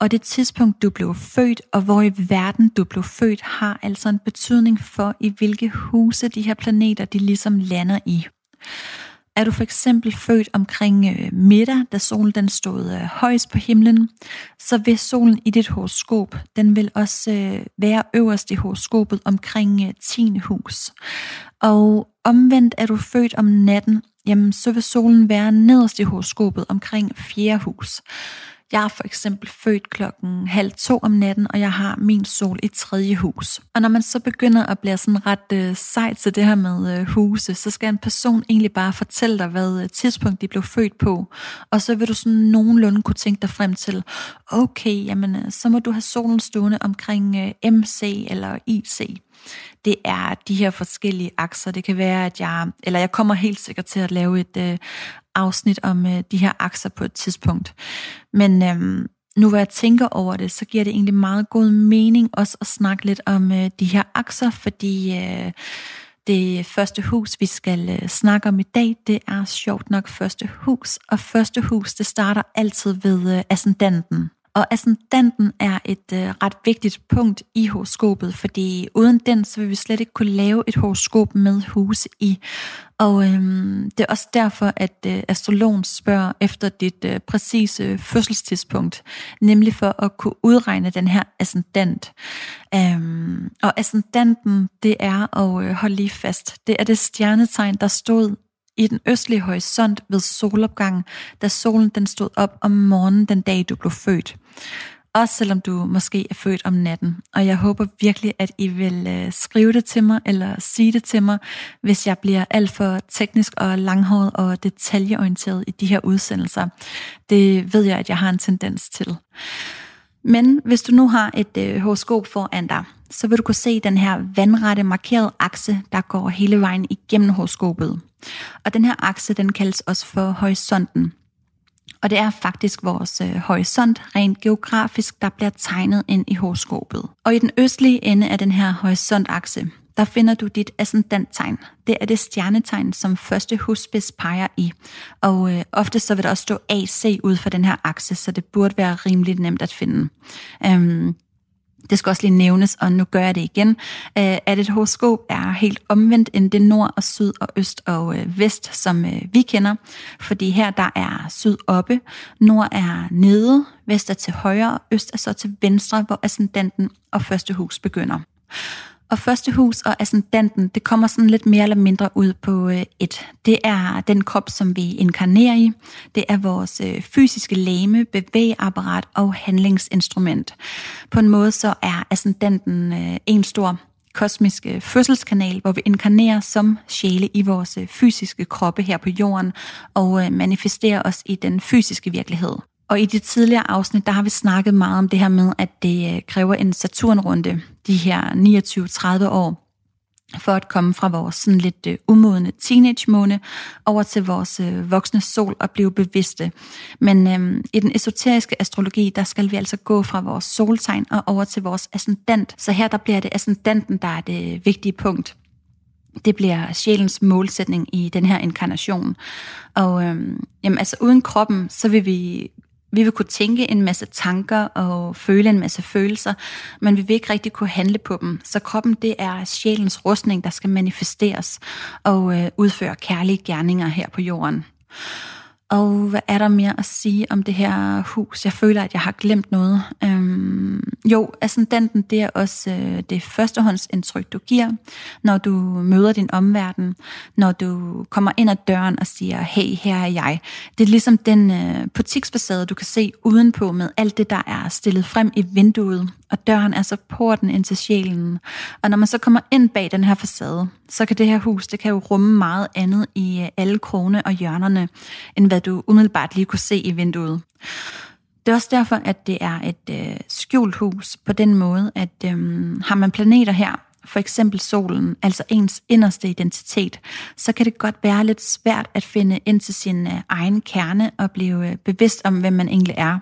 Og det tidspunkt, du blev født, og hvor i verden du blev født, har altså en betydning for, i hvilke huse de her planeter, de ligesom lander i. Er du for eksempel født omkring øh, middag, da solen den stod øh, højst på himlen, så vil solen i dit horoskop, den vil også være øverst i horoskopet omkring 10. hus. Og omvendt er du født om natten, jamen så vil solen være nederst i horoskopet omkring 4. hus. Jeg er for eksempel født klokken halv to om natten, og jeg har min sol i tredje hus. Og når man så begynder at blive sådan ret øh, sej til det her med øh, huse, så skal en person egentlig bare fortælle dig, hvad øh, tidspunkt de blev født på. Og så vil du sådan nogenlunde kunne tænke dig frem til, okay, jamen øh, så må du have solen stående omkring øh, MC eller IC det er de her forskellige akser. Det kan være, at jeg, eller jeg kommer helt sikkert til at lave et øh, afsnit om øh, de her akser på et tidspunkt. Men øh, nu hvor jeg tænker over det, så giver det egentlig meget god mening også at snakke lidt om øh, de her akser, fordi øh, det første hus, vi skal øh, snakke om i dag, det er sjovt nok første hus. Og første hus, det starter altid ved øh, ascendanten. Og ascendanten er et øh, ret vigtigt punkt i horoskopet, fordi uden den, så vil vi slet ikke kunne lave et horoskop med huse i. Og øhm, det er også derfor, at øh, astrologen spørger efter dit øh, præcise øh, fødselstidspunkt, nemlig for at kunne udregne den her ascendant. Øhm, og ascendanten, det er, og øh, hold lige fast, det er det stjernetegn, der stod i den østlige horisont ved solopgangen, da solen den stod op om morgenen den dag, du blev født. Også selvom du måske er født om natten. Og jeg håber virkelig, at I vil øh, skrive det til mig, eller sige det til mig, hvis jeg bliver alt for teknisk og langhåret og detaljeorienteret i de her udsendelser. Det ved jeg, at jeg har en tendens til. Men hvis du nu har et øh, horoskop foran dig, så vil du kunne se den her vandrette markerede akse, der går hele vejen igennem horoskopet. Og den her akse, den kaldes også for horisonten. Og det er faktisk vores øh, horisont, rent geografisk, der bliver tegnet ind i horoskopet. Og i den østlige ende af den her horisontakse, der finder du dit ascendanttegn. Det er det stjernetegn, som første husspids peger i. Og øh, ofte så vil der også stå AC ud for den her akse, så det burde være rimelig nemt at finde. Øhm, det skal også lige nævnes, og nu gør jeg det igen, øh, at et horoskop er helt omvendt end det nord og syd og øst og øh, vest, som øh, vi kender. Fordi her der er syd oppe, nord er nede, vest er til højre, og øst er så til venstre, hvor ascendanten og første hus begynder. Og første hus og ascendanten, det kommer sådan lidt mere eller mindre ud på øh, et. Det er den krop, som vi inkarnerer i. Det er vores øh, fysiske lame, bevægeapparat og handlingsinstrument. På en måde så er ascendanten øh, en stor kosmisk øh, fødselskanal, hvor vi inkarnerer som sjæle i vores øh, fysiske kroppe her på jorden og øh, manifesterer os i den fysiske virkelighed. Og i de tidligere afsnit, der har vi snakket meget om det her med, at det øh, kræver en Saturnrunde, de her 29-30 år, for at komme fra vores sådan lidt øh, umodne teenage-måne over til vores øh, voksne sol og blive bevidste. Men øhm, i den esoteriske astrologi, der skal vi altså gå fra vores soltegn og over til vores ascendant. Så her der bliver det ascendanten, der er det vigtige punkt. Det bliver sjælens målsætning i den her inkarnation. Og øhm, jamen, altså uden kroppen, så vil vi vi vil kunne tænke en masse tanker og føle en masse følelser, men vi vil ikke rigtig kunne handle på dem. Så kroppen, det er sjælens rustning, der skal manifesteres og øh, udføre kærlige gerninger her på jorden. Og hvad er der mere at sige om det her hus? Jeg føler, at jeg har glemt noget. Øhm, jo, ascendanten, det er også øh, det førstehåndsindtryk, du giver, når du møder din omverden, når du kommer ind ad døren og siger, hey, her er jeg. Det er ligesom den øh, butiksfacade, du kan se udenpå med alt det, der er stillet frem i vinduet, og døren er så porten ind til sjælen. Og når man så kommer ind bag den her facade, så kan det her hus, det kan jo rumme meget andet i øh, alle krone og hjørnerne, end hvad du umiddelbart lige kunne se i vinduet. Det er også derfor, at det er et øh, skjult hus på den måde, at øh, har man planeter her, for eksempel solen, altså ens inderste identitet, så kan det godt være lidt svært at finde ind til sin øh, egen kerne og blive øh, bevidst om, hvem man egentlig er.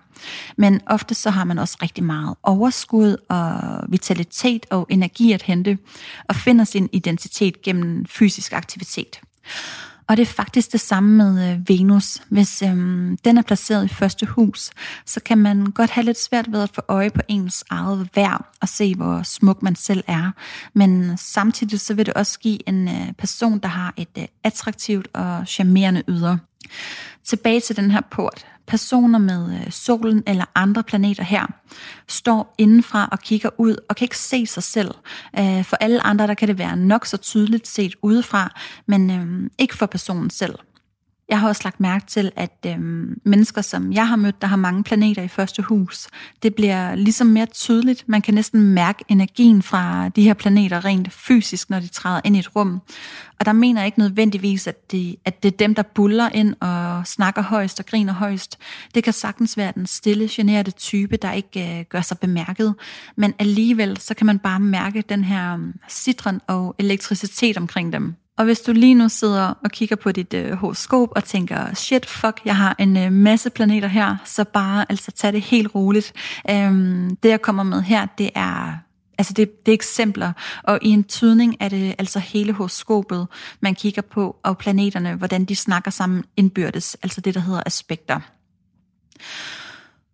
Men ofte så har man også rigtig meget overskud og vitalitet og energi at hente, og finder sin identitet gennem fysisk aktivitet. Og det er faktisk det samme med øh, Venus. Hvis øhm, den er placeret i første hus, så kan man godt have lidt svært ved at få øje på ens eget værd og se, hvor smuk man selv er. Men øh, samtidig så vil det også give en øh, person, der har et øh, attraktivt og charmerende yder. Tilbage til den her port. Personer med øh, solen eller andre planeter her står indenfra og kigger ud og kan ikke se sig selv. Øh, for alle andre der kan det være nok så tydeligt set udefra, men øhm, ikke for personen selv. Jeg har også lagt mærke til, at øh, mennesker, som jeg har mødt, der har mange planeter i første hus, det bliver ligesom mere tydeligt. Man kan næsten mærke energien fra de her planeter rent fysisk, når de træder ind i et rum. Og der mener jeg ikke nødvendigvis, at det, at det er dem, der buller ind og snakker højst og griner højst. Det kan sagtens være den stille, generede type, der ikke øh, gør sig bemærket. Men alligevel, så kan man bare mærke den her øhm, citron og elektricitet omkring dem. Og hvis du lige nu sidder og kigger på dit øh, horoskop og tænker, shit, fuck, jeg har en øh, masse planeter her, så bare altså tag det helt roligt. Øhm, det jeg kommer med her, det er Altså det, det er eksempler, og i en tydning er det altså hele horoskopet, man kigger på, og planeterne, hvordan de snakker sammen indbyrdes, altså det, der hedder aspekter.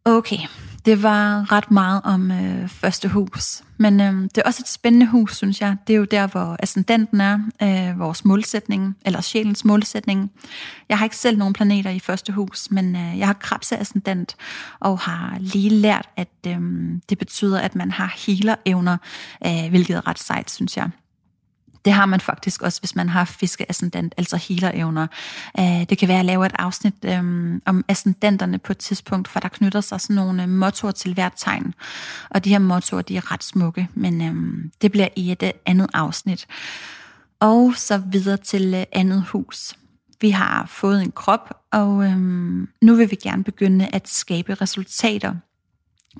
Okay, det var ret meget om øh, første hus. Men øh, det er også et spændende hus, synes jeg. Det er jo der, hvor ascendanten er, øh, vores målsætning, eller sjælens målsætning. Jeg har ikke selv nogen planeter i første hus, men øh, jeg har krabse ascendant, og har lige lært, at øh, det betyder, at man har healer-evner, øh, hvilket er ret sejt, synes jeg. Det har man faktisk også, hvis man har fiskeascendant, altså healer-evner. Øh, det kan være at lave et afsnit øhm, om ascendanterne på et tidspunkt, for der knytter sig sådan nogle øh, mottoer til hvert tegn. Og de her mottoer, de er ret smukke, men øhm, det bliver i et øh, andet afsnit. Og så videre til andet hus. Vi har fået en krop, og øhm, nu vil vi gerne begynde at skabe resultater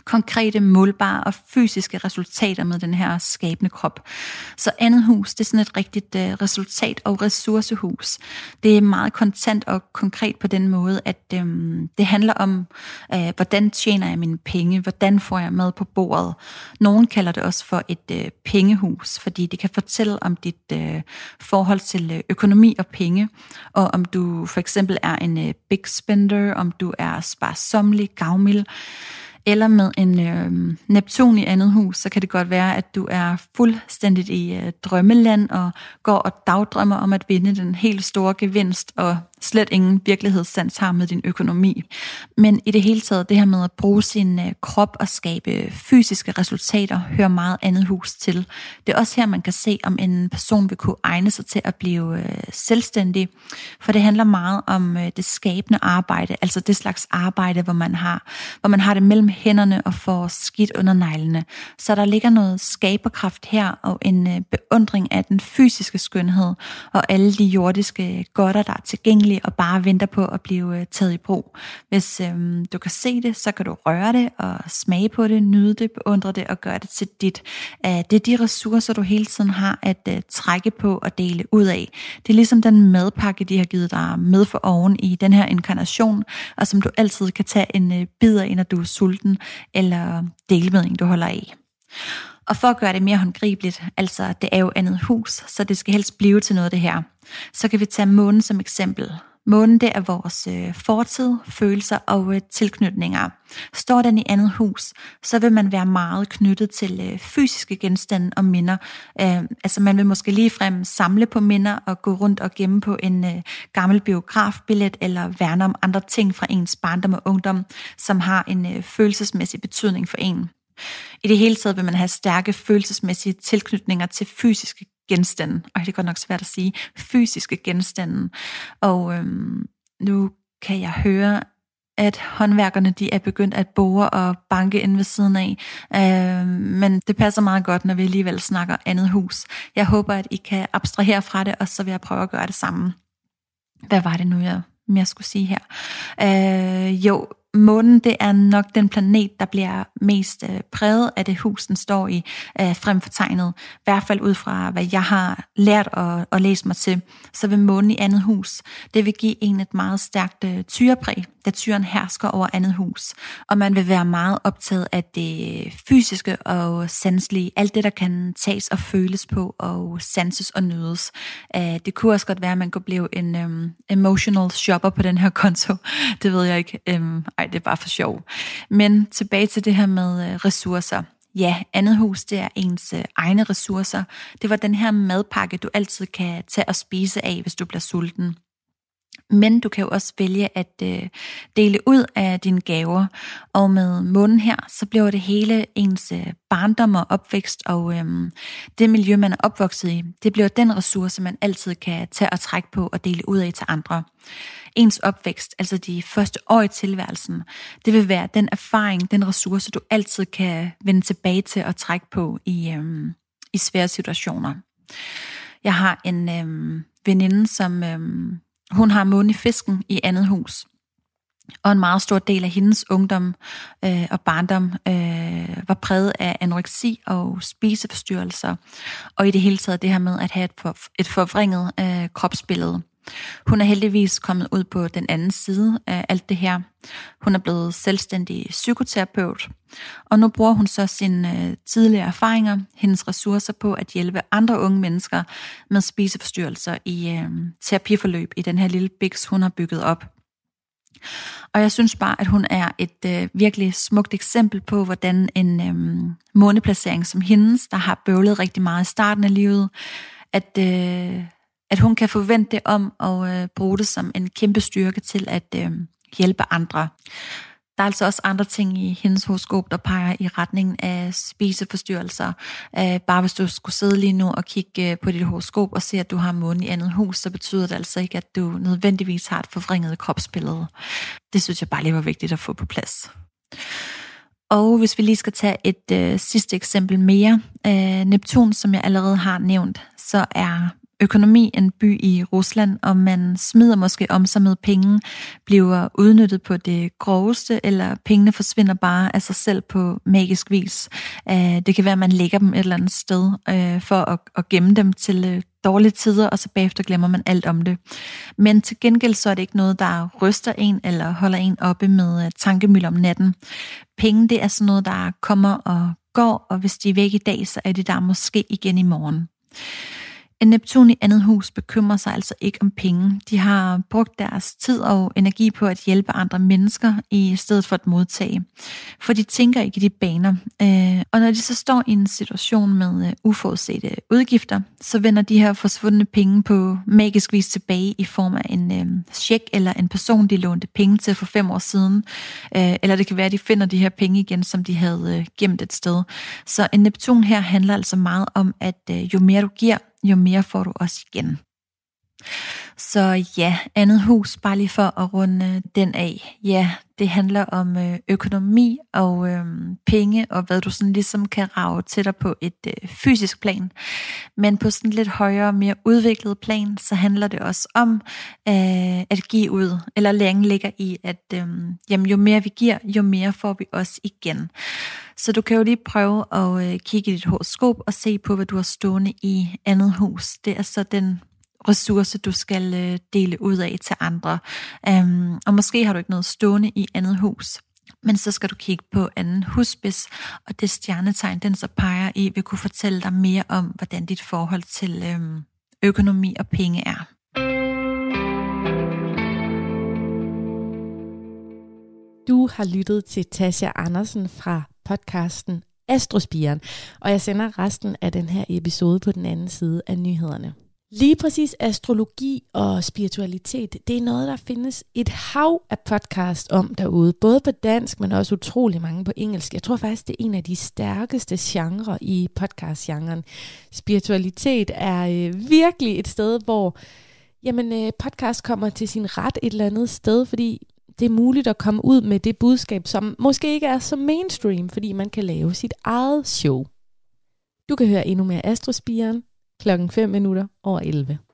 konkrete, målbare og fysiske resultater med den her skabende krop. Så andet hus, det er sådan et rigtigt uh, resultat- og ressourcehus. Det er meget kontant og konkret på den måde, at um, det handler om, uh, hvordan tjener jeg mine penge, hvordan får jeg mad på bordet. Nogen kalder det også for et uh, pengehus, fordi det kan fortælle om dit uh, forhold til uh, økonomi og penge, og om du for eksempel er en uh, big spender, om du er sparsomlig, gavmild, eller med en øh, Neptun i andet hus, så kan det godt være, at du er fuldstændigt i øh, drømmeland og går og dagdrømmer om at vinde den helt store gevinst og slet ingen virkelighedssans har med din økonomi. Men i det hele taget, det her med at bruge sin øh, krop og skabe fysiske resultater, hører meget andet hus til. Det er også her, man kan se, om en person vil kunne egne sig til at blive øh, selvstændig. For det handler meget om øh, det skabende arbejde, altså det slags arbejde, hvor man har, hvor man har det mellem hænderne og får skidt under neglene. Så der ligger noget skaberkraft her og en beundring af den fysiske skønhed og alle de jordiske godter, der er tilgængelige tilgængelig og bare venter på at blive øh, taget i brug. Hvis øhm, du kan se det, så kan du røre det og smage på det, nyde det, beundre det og gøre det til dit. Øh, det er de ressourcer, du hele tiden har at øh, trække på og dele ud af. Det er ligesom den madpakke, de har givet dig med for oven i den her inkarnation, og som du altid kan tage en øh, bid af, når du er sulten, eller dele med en, du holder af. Og for at gøre det mere håndgribeligt, altså det er jo andet hus, så det skal helst blive til noget det her, så kan vi tage månen som eksempel. Månen det er vores øh, fortid, følelser og øh, tilknytninger. Står den i andet hus, så vil man være meget knyttet til øh, fysiske genstande og minder. Øh, altså man vil måske ligefrem samle på minder og gå rundt og gemme på en øh, gammel biografbillet eller værne om andre ting fra ens barndom og ungdom, som har en øh, følelsesmæssig betydning for en. I det hele taget vil man have stærke følelsesmæssige tilknytninger til fysiske genstande. Og det er godt nok svært at sige. Fysiske genstande. Og øhm, nu kan jeg høre, at håndværkerne de er begyndt at bore og banke ind ved siden af. Øh, men det passer meget godt, når vi alligevel snakker andet hus. Jeg håber, at I kan abstrahere fra det, og så vil jeg prøve at gøre det samme. Hvad var det nu, jeg mere skulle sige her? Øh, jo, månen det er nok den planet, der bliver mest øh, præget af det hus, den står i, øh, frem for tegnet. I hvert fald ud fra, hvad jeg har lært og, og læst mig til, så vil månen i andet hus, det vil give en et meget stærkt øh, tyrepræg, da tyren hersker over andet hus. Og man vil være meget optaget af det fysiske og sanselige, alt det, der kan tages og føles på og sanses og nydes. Øh, det kunne også godt være, at man kunne blive en um, emotional shopper på den her konto. Det ved jeg ikke. Um, ej, det er bare for sjov. Men tilbage til det her med øh, ressourcer. Ja, andet hus, det er ens øh, egne ressourcer. Det var den her madpakke, du altid kan tage og spise af, hvis du bliver sulten. Men du kan jo også vælge at øh, dele ud af dine gaver. Og med månen her, så bliver det hele ens øh, barndom og opvækst og øh, det miljø, man er opvokset i. Det bliver den ressource, man altid kan tage og trække på og dele ud af til andre. Ens opvækst, altså de første år i tilværelsen, det vil være den erfaring, den ressource, du altid kan vende tilbage til og trække på i, øh, i svære situationer. Jeg har en øh, veninde, som... Øh, hun har måne i fisken i andet hus. Og en meget stor del af hendes ungdom øh, og barndom øh, var præget af anoreksi og spiseforstyrrelser. Og i det hele taget det her med at have et, for, et forvrænget øh, kropsbillede. Hun er heldigvis kommet ud på den anden side af alt det her. Hun er blevet selvstændig psykoterapeut, og nu bruger hun så sine øh, tidligere erfaringer, hendes ressourcer på at hjælpe andre unge mennesker med spiseforstyrrelser i øh, terapiforløb i den her lille biks, hun har bygget op. Og jeg synes bare, at hun er et øh, virkelig smukt eksempel på, hvordan en øh, måneplacering som hendes, der har bøvlet rigtig meget i starten af livet, at, øh, at hun kan forvente det om at øh, bruge det som en kæmpe styrke til at øh, hjælpe andre. Der er altså også andre ting i hendes horoskop, der peger i retningen af spiseforstyrrelser. Øh, bare hvis du skulle sidde lige nu og kigge øh, på dit horoskop og se, at du har månen i andet hus, så betyder det altså ikke, at du nødvendigvis har et forvrænget kropsbillede. Det synes jeg bare lige var vigtigt at få på plads. Og hvis vi lige skal tage et øh, sidste eksempel mere. Øh, Neptun, som jeg allerede har nævnt, så er økonomi en by i Rusland, og man smider måske om sig med penge, bliver udnyttet på det groveste, eller pengene forsvinder bare af sig selv på magisk vis. Øh, det kan være, at man lægger dem et eller andet sted øh, for at gemme dem til øh, dårlige tider, og så bagefter glemmer man alt om det. Men til gengæld så er det ikke noget, der ryster en eller holder en oppe med tankemøller om natten. Penge, det er sådan noget, der kommer og går, og hvis de er væk i dag, så er de der måske igen i morgen. En Neptun i andet hus bekymrer sig altså ikke om penge. De har brugt deres tid og energi på at hjælpe andre mennesker i stedet for at modtage. For de tænker ikke i de baner. Øh, og når de så står i en situation med øh, uforudsete udgifter, så vender de her forsvundne penge på magisk vis tilbage i form af en øh, check eller en person, de lånte penge til for fem år siden. Eller det kan være, at de finder de her penge igen, som de havde gemt et sted. Så en Neptun her handler altså meget om, at jo mere du giver, jo mere får du også igen. Så ja, andet hus, bare lige for at runde den af. Ja, det handler om øh, økonomi og øh, penge, og hvad du sådan ligesom kan rave til dig på et øh, fysisk plan. Men på sådan lidt højere, mere udviklet plan, så handler det også om øh, at give ud, eller længe ligger i, at øh, jamen, jo mere vi giver, jo mere får vi også igen. Så du kan jo lige prøve at øh, kigge i dit horoskop og se på, hvad du har stående i andet hus. Det er så den ressource, du skal øh, dele ud af til andre. Um, og måske har du ikke noget stående i andet hus. Men så skal du kigge på anden husbis, og det stjernetegn, den så peger i, vil kunne fortælle dig mere om, hvordan dit forhold til øhm, økonomi og penge er. Du har lyttet til Tasha Andersen fra podcasten Astrospiren, og jeg sender resten af den her episode på den anden side af nyhederne. Lige præcis astrologi og spiritualitet, det er noget, der findes et hav af podcast om derude, både på dansk, men også utrolig mange på engelsk. Jeg tror faktisk, det er en af de stærkeste genrer i podcastgenren. Spiritualitet er øh, virkelig et sted, hvor jamen, øh, podcast kommer til sin ret et eller andet sted, fordi det er muligt at komme ud med det budskab, som måske ikke er så mainstream, fordi man kan lave sit eget show. Du kan høre endnu mere Astrospiren klokken 5 minutter over 11.